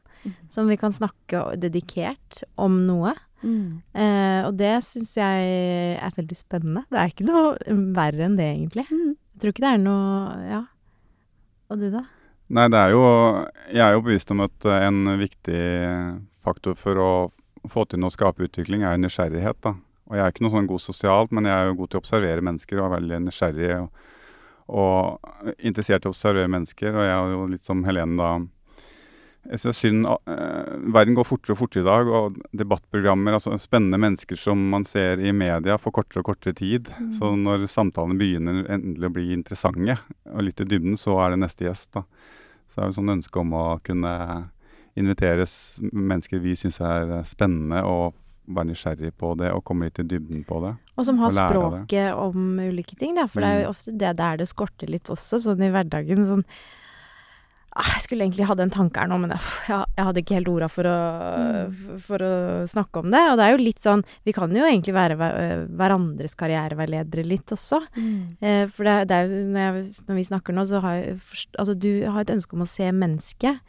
som vi kan snakke dedikert om noe. Mm. Eh, og det syns jeg er veldig spennende. Det er ikke noe verre enn det, egentlig. Mm. Jeg tror ikke det er noe Ja. Og du, da? Nei, det er jo Jeg er jo bevisst om at eh, en viktig faktor for å få til noe skape utvikling, er jo nysgjerrighet, da. Og jeg er ikke noe sånn god sosialt, men jeg er jo god til å observere mennesker og er veldig nysgjerrig og, og interessert i å observere mennesker. Og jeg er jo litt som Helene, da. Jeg synes synd uh, Verden går fortere og fortere i dag, og debattprogrammer, altså spennende mennesker som man ser i media, får kortere og kortere tid. Så når samtalene begynner endelig å bli interessante, og litt i dybden, så er det neste gjest, da. Så det er det sånn ønske om å kunne invitere mennesker vi syns er spennende, og være nysgjerrig på det, og komme litt i dybden på det. Og som har Og språket om ulike ting, da. For det er Mm. jo ofte det der det skorter litt også, sånn i hverdagen. Sånn Jeg skulle egentlig hatt en tanke her nå, men jeg, jeg hadde ikke helt orda for Mm. for å snakke om det. Og det er jo litt sånn Vi kan jo egentlig være hver- hverandres karriereveiledere litt også. Eh, for det, det er jo når, jeg, når vi snakker nå, så har jeg Altså, du har et ønske om å se mennesket.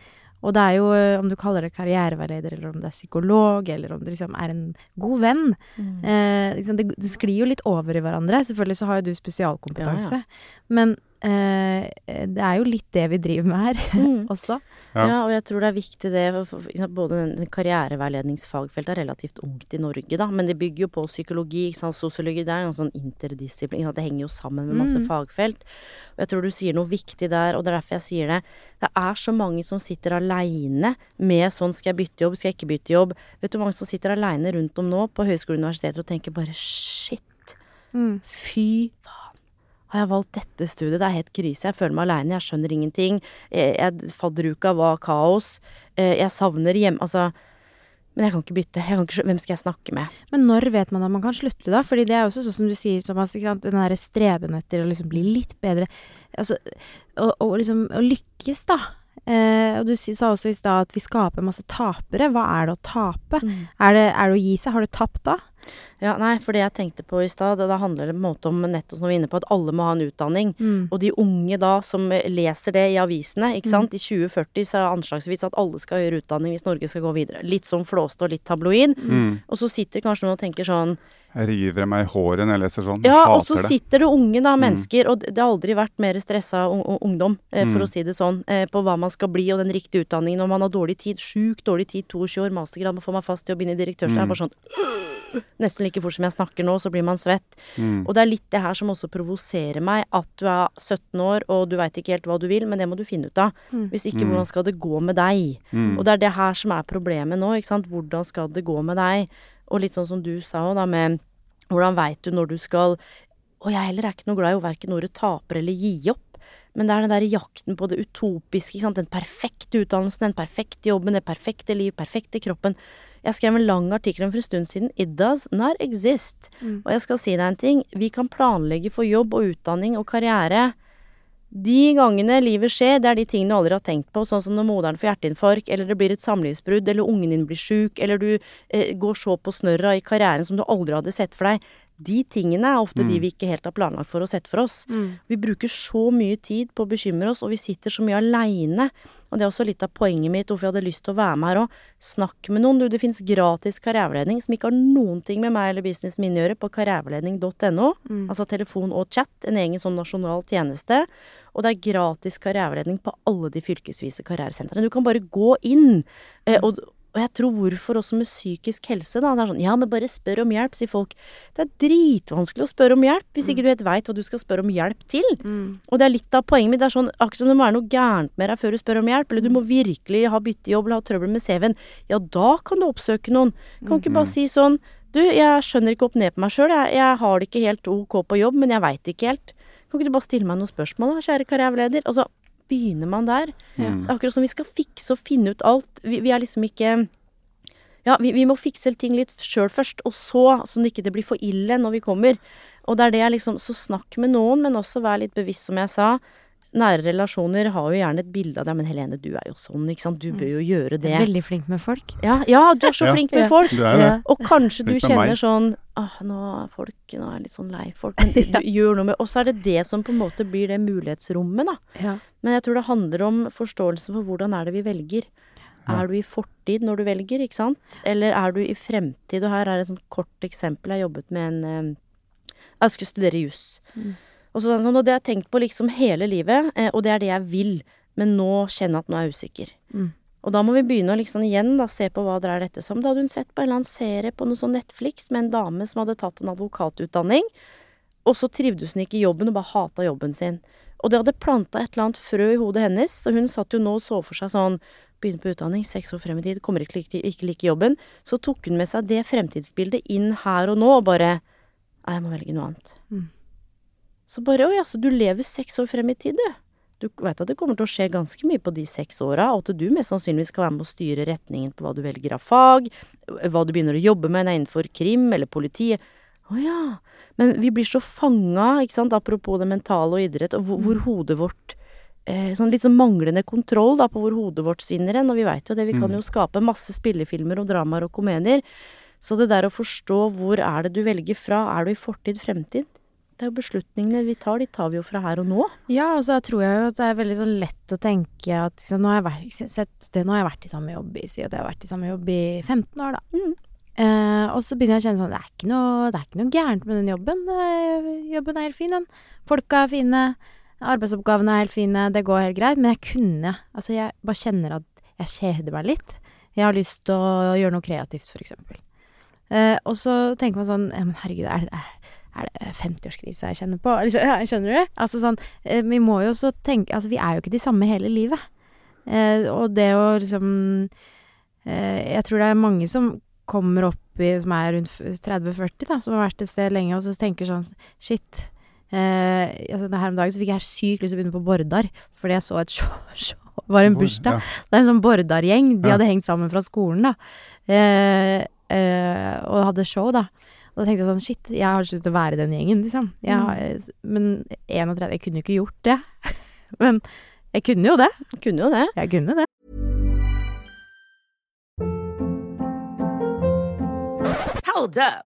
Og det er jo, eh, om du kaller det karriereveileder, eller om det er psykolog, eller om det liksom er en god venn. Mm. Eh, liksom, det, det sklir jo litt over i hverandre. Selvfølgelig så har jo du spesialkompetanse. Ja, Men eh, det er jo litt det vi driver med her Mm. også. Ja. Ja. og jeg tror det er viktig det for- for- ikke Både den, den karriereveiledningsfagfeltet er relativt ungt i Norge, da, men det bygger jo på psykologi, ikke sant, sosiologi. Det er en sånn interdisiplin. Det henger jo sammen med masse Mm. fagfelt. Og jeg tror du sier noe viktig der, og det er derfor jeg sier det. Det er så mange som sitter aleine med sånn skal jeg bytte jobb, skal jeg ikke bytte jobb. Vet du hvor mange som sitter aleine rundt om nå på høyskoler og universiteter og tenker bare shit, Mm. Fy faen. Har jeg valgt dette studiet? Det er helt krise. Jeg føler meg aleine. Jeg skjønner ingenting. Jeg, jeg, fadderuka var kaos. Eh, Jeg savner hjem... Altså Men jeg kan ikke bytte. Kan ikke, hvem skal jeg snakke med? Men når vet man at man kan slutte, da? Fordi det er også sånn som du sier, Thomas, ikke sant? den derre streben etter å liksom bli litt bedre. Altså, og, og liksom å lykkes, da. Eh, og du sa også i stad at vi skaper masse tapere. Hva er det å tape? Er det, er det å gi seg? Har du tapt da? Ja, nei, for det jeg tenkte på i stad, da handler det på en måte om nettopp som vi er inne på, at alle må ha en utdanning. Mm. Og de unge da som leser det i avisene, ikke sant. I 2040 så er anslagsvis at alle skal ha høyere utdanning hvis Norge skal gå videre. Litt sånn flåste og litt tabloid. Mm. Og så sitter kanskje noen og tenker sånn Jeg river meg i håret når jeg leser sånn. Ja, og så det. sitter det unge da, mennesker, og det har aldri vært mer stressa un un- ungdom, eh, for Mm. å si det sånn, eh, på hva man skal bli og den riktige utdanningen, og man har dårlig tid, sjukt dårlig tid, 22 år, mastergrad, man får meg fast jobb inn i direktørstanden, Mm. bare sånn Nesten like fort som jeg snakker nå, så blir man svett. Mm. Og det er litt det her som også provoserer meg, at du er 17 år, og du veit ikke helt hva du vil, men det må du finne ut av. Mm. Hvis ikke, Mm. hvordan skal det gå med deg? Mm. Og det er det her som er problemet nå, ikke sant. Hvordan skal det gå med deg? Og litt sånn som du sa òg, da, med hvordan veit du når du skal Og jeg heller er ikke noe glad i verken ordet taper eller gi opp. Men det er den der jakten på det utopiske, ikke sant. Den perfekte utdannelsen, den perfekte jobben, det perfekte liv, perfekte kroppen. Jeg skrev en lang artikkel om for en stund siden. It does not exist. Mm. Og jeg skal si deg en ting. Vi kan planlegge for jobb og utdanning og karriere. De gangene livet skjer, det er de tingene du aldri har tenkt på, sånn som når moderen får hjerteinfarkt, eller det blir et samlivsbrudd, eller ungen din blir sjuk, eller du eh, går så på snørra i karrieren som du aldri hadde sett for deg. De tingene er ofte de Mm. vi ikke helt har planlagt for å sette for oss. Mm. Vi bruker så mye tid på å bekymre oss, og vi sitter så mye aleine. Og det er også litt av poenget mitt, hvorfor jeg hadde lyst til å være med her òg. Snakk med noen, du. Det fins gratis karriereveiledning som ikke har noen ting med meg eller businessen min å gjøre, på karriereveiledning.no. Mm. Altså telefon og chat, en egen sånn nasjonal tjeneste. Og det er gratis karriereveiledning på alle de fylkesvise karrieresentrene. Du kan bare gå inn. Eh, og, og jeg tror hvorfor også med psykisk helse, da. Det er sånn ja, men bare spør om hjelp, sier folk. Det er dritvanskelig å spørre om hjelp hvis ikke du helt veit hva du skal spørre om hjelp til. Mm. Og det er litt av poenget mitt. Det er sånn akkurat som det må være noe gærent med deg før du spør om hjelp, eller du må virkelig ha byttejobb eller ha trøbbel med CV-en. Ja, da kan du oppsøke noen. Kan ikke bare si sånn Du, jeg skjønner ikke opp ned på meg sjøl. Jeg, jeg har det ikke helt ok på jobb, men jeg veit ikke helt. Kan ikke du bare stille meg noen spørsmål, da, kjære karriereleder? Og så begynner man der. Ja. Det er akkurat som vi skal fikse og finne ut alt. Vi, vi er liksom ikke Ja, vi, vi må fikse ting litt sjøl først, og så, sånn at det ikke blir for ille når vi kommer. Og det er det jeg liksom Så snakk med noen, men også vær litt bevisst, som jeg sa. Nære relasjoner har jo gjerne et bilde av deg, men Helene, du er jo sånn, ikke sant. Du bør jo gjøre det. veldig flink med folk. Ja, ja, du er så Ja. flink med Ja. folk. Du er det. Og kanskje du kjenner sånn Åh, nå er folk Nå er jeg litt sånn lei folk. Men du gjør noe med Og så er det det som på en måte blir det mulighetsrommet, da. Ja. Men jeg tror det handler om forståelse for hvordan er det vi velger. Ja. Er du i fortid når du velger, ikke sant? Eller er du i fremtid? Og her er et sånt kort eksempel. Jeg jobbet med en eh, Jeg skulle studere juss. Mm. Og, så, sånn, og det har jeg tenkt på liksom hele livet, eh, og det er det jeg vil. Men nå kjenner jeg at nå er jeg usikker. Mm. Og da må vi begynne å liksom igjen da, se på hva det er dette som. Da hadde hun sett på en eller annen serie på noe sånn Netflix med en dame som hadde tatt en advokatutdanning, og så trivdes hun ikke i jobben og bare hata jobben sin. Og det hadde planta et eller annet frø i hodet hennes, og hun satt jo nå og så for seg sånn Begynner på utdanning, seks år frem i tid, kommer ikke ikke like jobben. Så tok hun med seg det fremtidsbildet inn her og nå, og bare Nei, jeg må velge noe annet. Mm. Så bare Å ja, så du lever seks år frem i tid, du. Du veit at det kommer til å skje ganske mye på de seks åra, og at du mest sannsynligvis skal være med å styre retningen på hva du velger av fag, hva du begynner å jobbe med innenfor krim eller politiet. Å ja. Men vi blir så fanga, ikke sant, apropos det mentale og idrett, og hvor, hvor hodet vårt eh, Sånn sånn manglende kontroll da, på hvor hodet vårt svinner hen. Og vi veit jo det, vi kan Mm. jo skape masse spillefilmer og dramaer og komedier. Så det der å forstå hvor er det du velger fra, er du i fortid, fremtid? Det er jo beslutningene vi tar, de tar vi jo fra her og nå. Ja, og så tror jeg jo at det er veldig sånn lett å tenke at liksom, nå, har jeg vært, sett, det, nå har jeg vært i samme jobb i Si at jeg har vært i samme jobb i 15 år, da. Mm. Eh, og så begynner jeg å kjenne sånn det er, ikke noe, det er ikke noe gærent med den jobben. Eh, jobben er helt fin, den. Folka er fine. Arbeidsoppgavene er helt fine. Det går helt greit. Men jeg kunne Altså, jeg bare kjenner at jeg kjeder meg litt. Jeg har lyst til å gjøre noe kreativt, for eksempel. Eh, og så tenker man sånn ja, Men herregud, er det, er, er det 50-årskrise jeg kjenner på? Ja, skjønner du? Altså sånn eh, Vi må jo også tenke Altså, vi er jo ikke de samme hele livet. Eh, og det å liksom eh, Jeg tror det er mange som kommer opp i Som er rundt 30-40, da, som har vært et sted lenge, og så tenker sånn Shit. Eh, altså, her om dagen så fikk jeg sykt lyst til å begynne på Bordar, fordi jeg så et show, show var en bursdag. ja. Det er en sånn Bordar-gjeng. De Ja. hadde hengt sammen fra skolen, da. Eh, eh, og hadde show, da. Og da tenkte jeg sånn, shit, jeg har ikke lyst til å være i den gjengen, liksom. Jeg, Mm. har- Men 31, jeg kunne jo ikke gjort det. men jeg kunne jo det. Kunne jo det. Jeg kunne det. Hold up.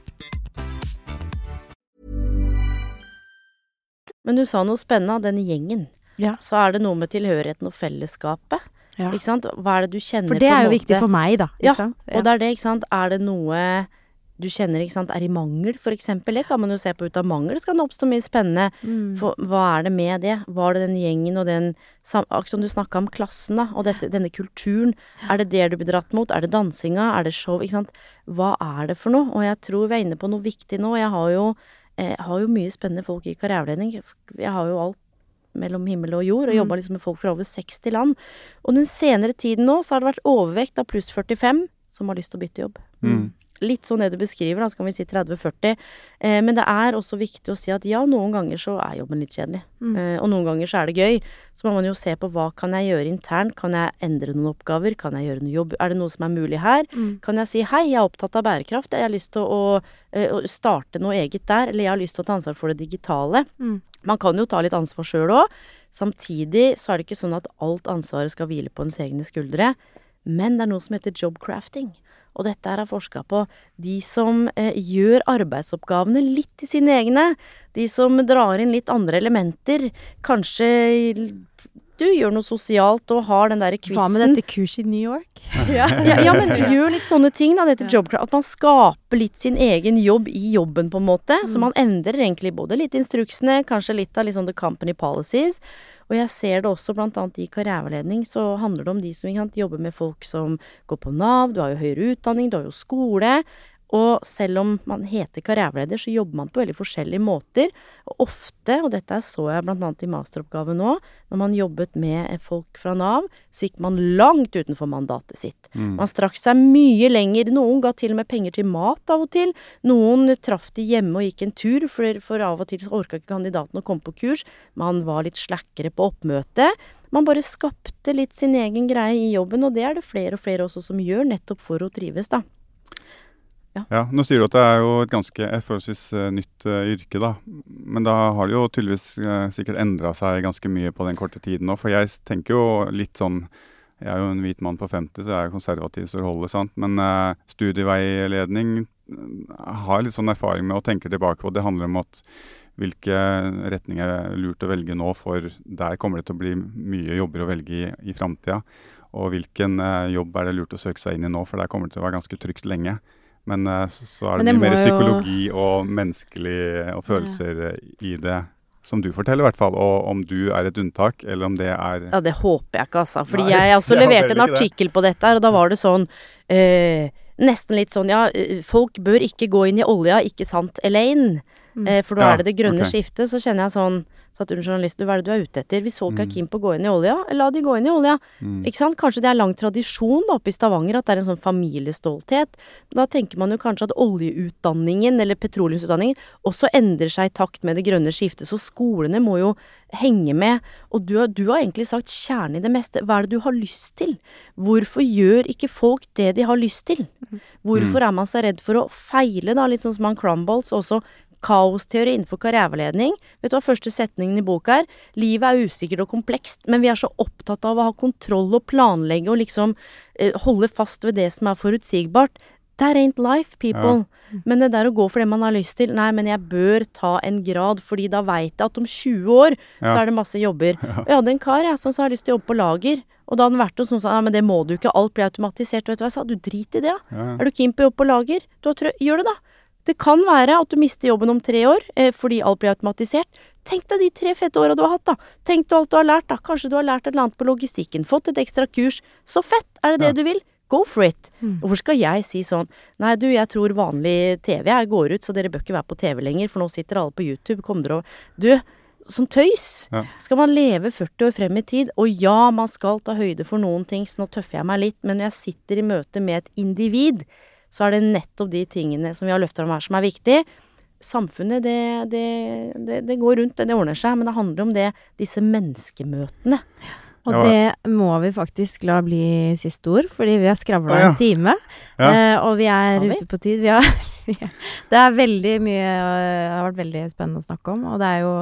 Men du sa noe spennende av den gjengen. Ja. Så er det noe med tilhørigheten og fellesskapet. Ikke sant? Hva er det du kjenner på For det er jo viktig for meg, da. Ja, sant? Og det er det, ikke sant. Er det noe du kjenner ikke sant, er i mangel, for eksempel? Det kan man jo se på ut av mangel. Så kan det oppstå mye spennende. Mm. For hva er det med det? Var det den gjengen og den Akkurat som du snakka om klassen, da, og dette, denne kulturen. Er det det du blir dratt mot? Er det dansinga? Er det show? Ikke sant. Hva er det for noe? Og jeg tror vi er inne på noe viktig nå. Jeg har jo, eh, har jo mye spennende folk i karriereveiledning. Jeg har jo alt mellom himmel og jord, og jobba liksom med folk fra over 60 land. Og den senere tiden nå, så har det vært overvekt av pluss 45 som har lyst til å bytte jobb. Mm. Litt sånn det du beskriver, da, så kan vi si 30-40. Eh, men det er også viktig å si at ja, noen ganger så er jobben litt kjedelig. Mm. Eh, og noen ganger så er det gøy. Så må man jo se på hva kan jeg gjøre internt. Kan jeg endre noen oppgaver? Kan jeg gjøre noe jobb? Er det noe som er mulig her? Mm. Kan jeg si hei, jeg er opptatt av bærekraft, jeg har lyst til å, å, å starte noe eget der. Eller jeg har lyst til å ta ansvar for det digitale. Mm. Man kan jo ta litt ansvar sjøl òg. Samtidig så er det ikke sånn at alt ansvaret skal hvile på ens egne skuldre. Men det er noe som heter jobcrafting. Og dette her er forska på. De som eh, gjør arbeidsoppgavene litt til sine egne. De som drar inn litt andre elementer. Kanskje du gjør noe sosialt og har den derre quizen. Hva med dette kurset i New York? Ja, ja, men gjør litt sånne ting, da. Dette Ja. jobcraft. At man skaper litt sin egen jobb i jobben, på en måte. Så Mm. man endrer egentlig både litt instruksene, kanskje litt av liksom the company policies. Og jeg ser det også blant annet i karriereveiledning, så handler det om de som sant, jobber med folk som går på Nav, du har jo høyere utdanning, du har jo skole. Og selv om man heter karriereveileder, så jobber man på veldig forskjellige måter. Og ofte, og dette så jeg annet i masteroppgaven nå, når man jobbet med folk fra Nav, så gikk man langt utenfor mandatet sitt. Mm. Man strakk seg mye lenger. Noen ga til og med penger til mat av og til. Noen traff de hjemme og gikk en tur, for, for av og til så orka ikke kandidaten å komme på kurs. Man var litt slakkere på oppmøtet. Man bare skapte litt sin egen greie i jobben, og det er det flere og flere også som gjør, nettopp for å trives, da. Ja, Nå sier du at det er jo et ganske et forholdsvis eh, nytt uh, yrke, da. Men da har det jo tydeligvis uh, sikkert endra seg ganske mye på den korte tiden nå. For jeg tenker jo litt sånn Jeg er jo en hvit mann på 50, så jeg er konservativ så det holder, sant. Men uh, studieveiledning har litt sånn erfaring med å tenke tilbake på. Det handler om at hvilke retninger er lurt å velge nå, for der kommer det til å bli mye jobber å velge i i framtida. Og hvilken jobb er det lurt å søke seg inn i nå, for der kommer det til å være ganske trygt lenge. Men eh, så, så er det det mye mer psykologi jo- og menneskelig og følelser ja. i det. som du forteller, i hvert fall. Og om du er et unntak, eller om det er Ja, det håper jeg ikke, altså. Fordi Nei, jeg også jeg leverte en artikkel det. på dette her, og da var det sånn eh, Nesten litt sånn ja, eh, folk bør ikke gå inn i olja, ikke sant, Elaine? Eh, for da Ja, er det det grønne okay. skiftet. Så kjenner jeg sånn Satt under journalisten, hva er det du er ute etter? Hvis folk er Mm. keen på å gå inn i olja, la de gå inn i olja. Mm. Ikke sant? Kanskje det er lang tradisjon da, oppe i Stavanger at det er en sånn familiestolthet. Da tenker man jo kanskje at oljeutdanningen, eller petroleumsutdanningen, også endrer seg i takt med det grønne skiftet. Så skolene må jo henge med. Og du du har egentlig sagt kjernen i det meste. Hva er det du har lyst til? Hvorfor gjør ikke folk det de har lyst til? Hvorfor er man så redd for å feile, da? Litt sånn som han Crumbolts også. Kaosteori innenfor karriereveiledning. Vet du hva første setningen i boka er? Livet er usikkert og komplekst, men vi er så opptatt av å ha kontroll og planlegge og liksom eh, holde fast ved det som er forutsigbart. That ain't life, people. Men det der å gå for det man har lyst til Nei, men jeg bør ta en grad, fordi da veit jeg at om 20 år så er det masse jobber. Og jeg hadde en kar jeg, som sa jeg har lyst til å jobbe på lager. Og da hadde han vært hos noen som sa ja, men det må du ikke, alt blir automatisert. Og vet du hva jeg sa? Du drit i det, da. Ja. Er du keen på å jobbe på lager? Trø Gjør det, da. Det kan være at du mister jobben om tre år eh, fordi alt blir automatisert. Tenk deg de tre fette åra du har hatt, da. Tenk deg alt du har lært, da. Kanskje du har lært et eller annet på logistikken. Fått et ekstra kurs. Så fett! Er det det Ja. du vil? Go for it! Mm. Hvorfor skal jeg si sånn Nei, du, jeg tror vanlig TV jeg går ut, så dere bør ikke være på TV lenger, for nå sitter alle på YouTube. Kom dere over Du, sånn tøys! Ja. Skal man leve 40 år frem i tid, og ja, man skal ta høyde for noen ting, så nå tøffer jeg meg litt, men når jeg sitter i møte med et individ, så er det nettopp de tingene som vi har løfta om her, som er viktig. Samfunnet, det, det, det, det går rundt, det, det ordner seg, men det handler om det, disse menneskemøtene. Og det må vi faktisk la bli siste ord, fordi vi har skravla ja. en time. Ja. Eh, og vi er vi? ute på tid. Vi har, det er veldig mye eh, Det har vært veldig spennende å snakke om, og det er jo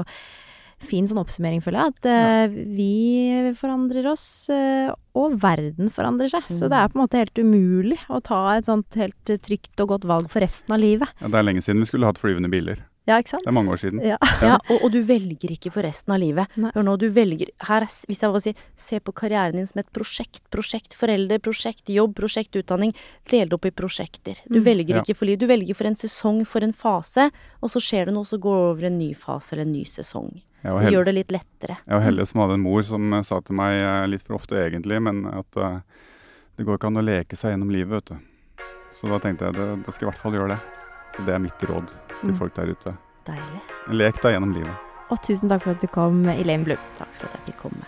fin sånn oppsummering, føler jeg. At eh, vi forandrer oss, eh, og verden forandrer seg. Så Mm. det er på en måte helt umulig å ta et sånt helt trygt og godt valg for resten av livet. Ja, det er lenge siden vi skulle hatt flyvende biler. Ja, ikke sant? Det er mange år siden. Ja. Ja, og, og du velger ikke for resten av livet. Nei. Hør nå, du velger her, er Hvis jeg må si se på karrieren din som et prosjekt. Prosjekt foreldre, prosjekt jobb, prosjekt utdanning. Del det opp i prosjekter. Du Mm. velger Ja. ikke for liv. Du velger for en sesong, for en fase, og så skjer det noe, så går det over en ny fase eller en ny sesong. Jeg Det gjør det litt lettere. jeg var heldig som hadde en mor som eh, sa til meg eh, litt for ofte egentlig, men at uh, det går ikke an å leke seg gjennom livet, vet du. Så da tenkte jeg at da skal i hvert fall gjøre det. Så det er mitt råd til Mm. folk der ute. Deilig. Lek deg gjennom livet. Og tusen takk for at du kom, Elaine Blum. Takk for at jeg fikk komme.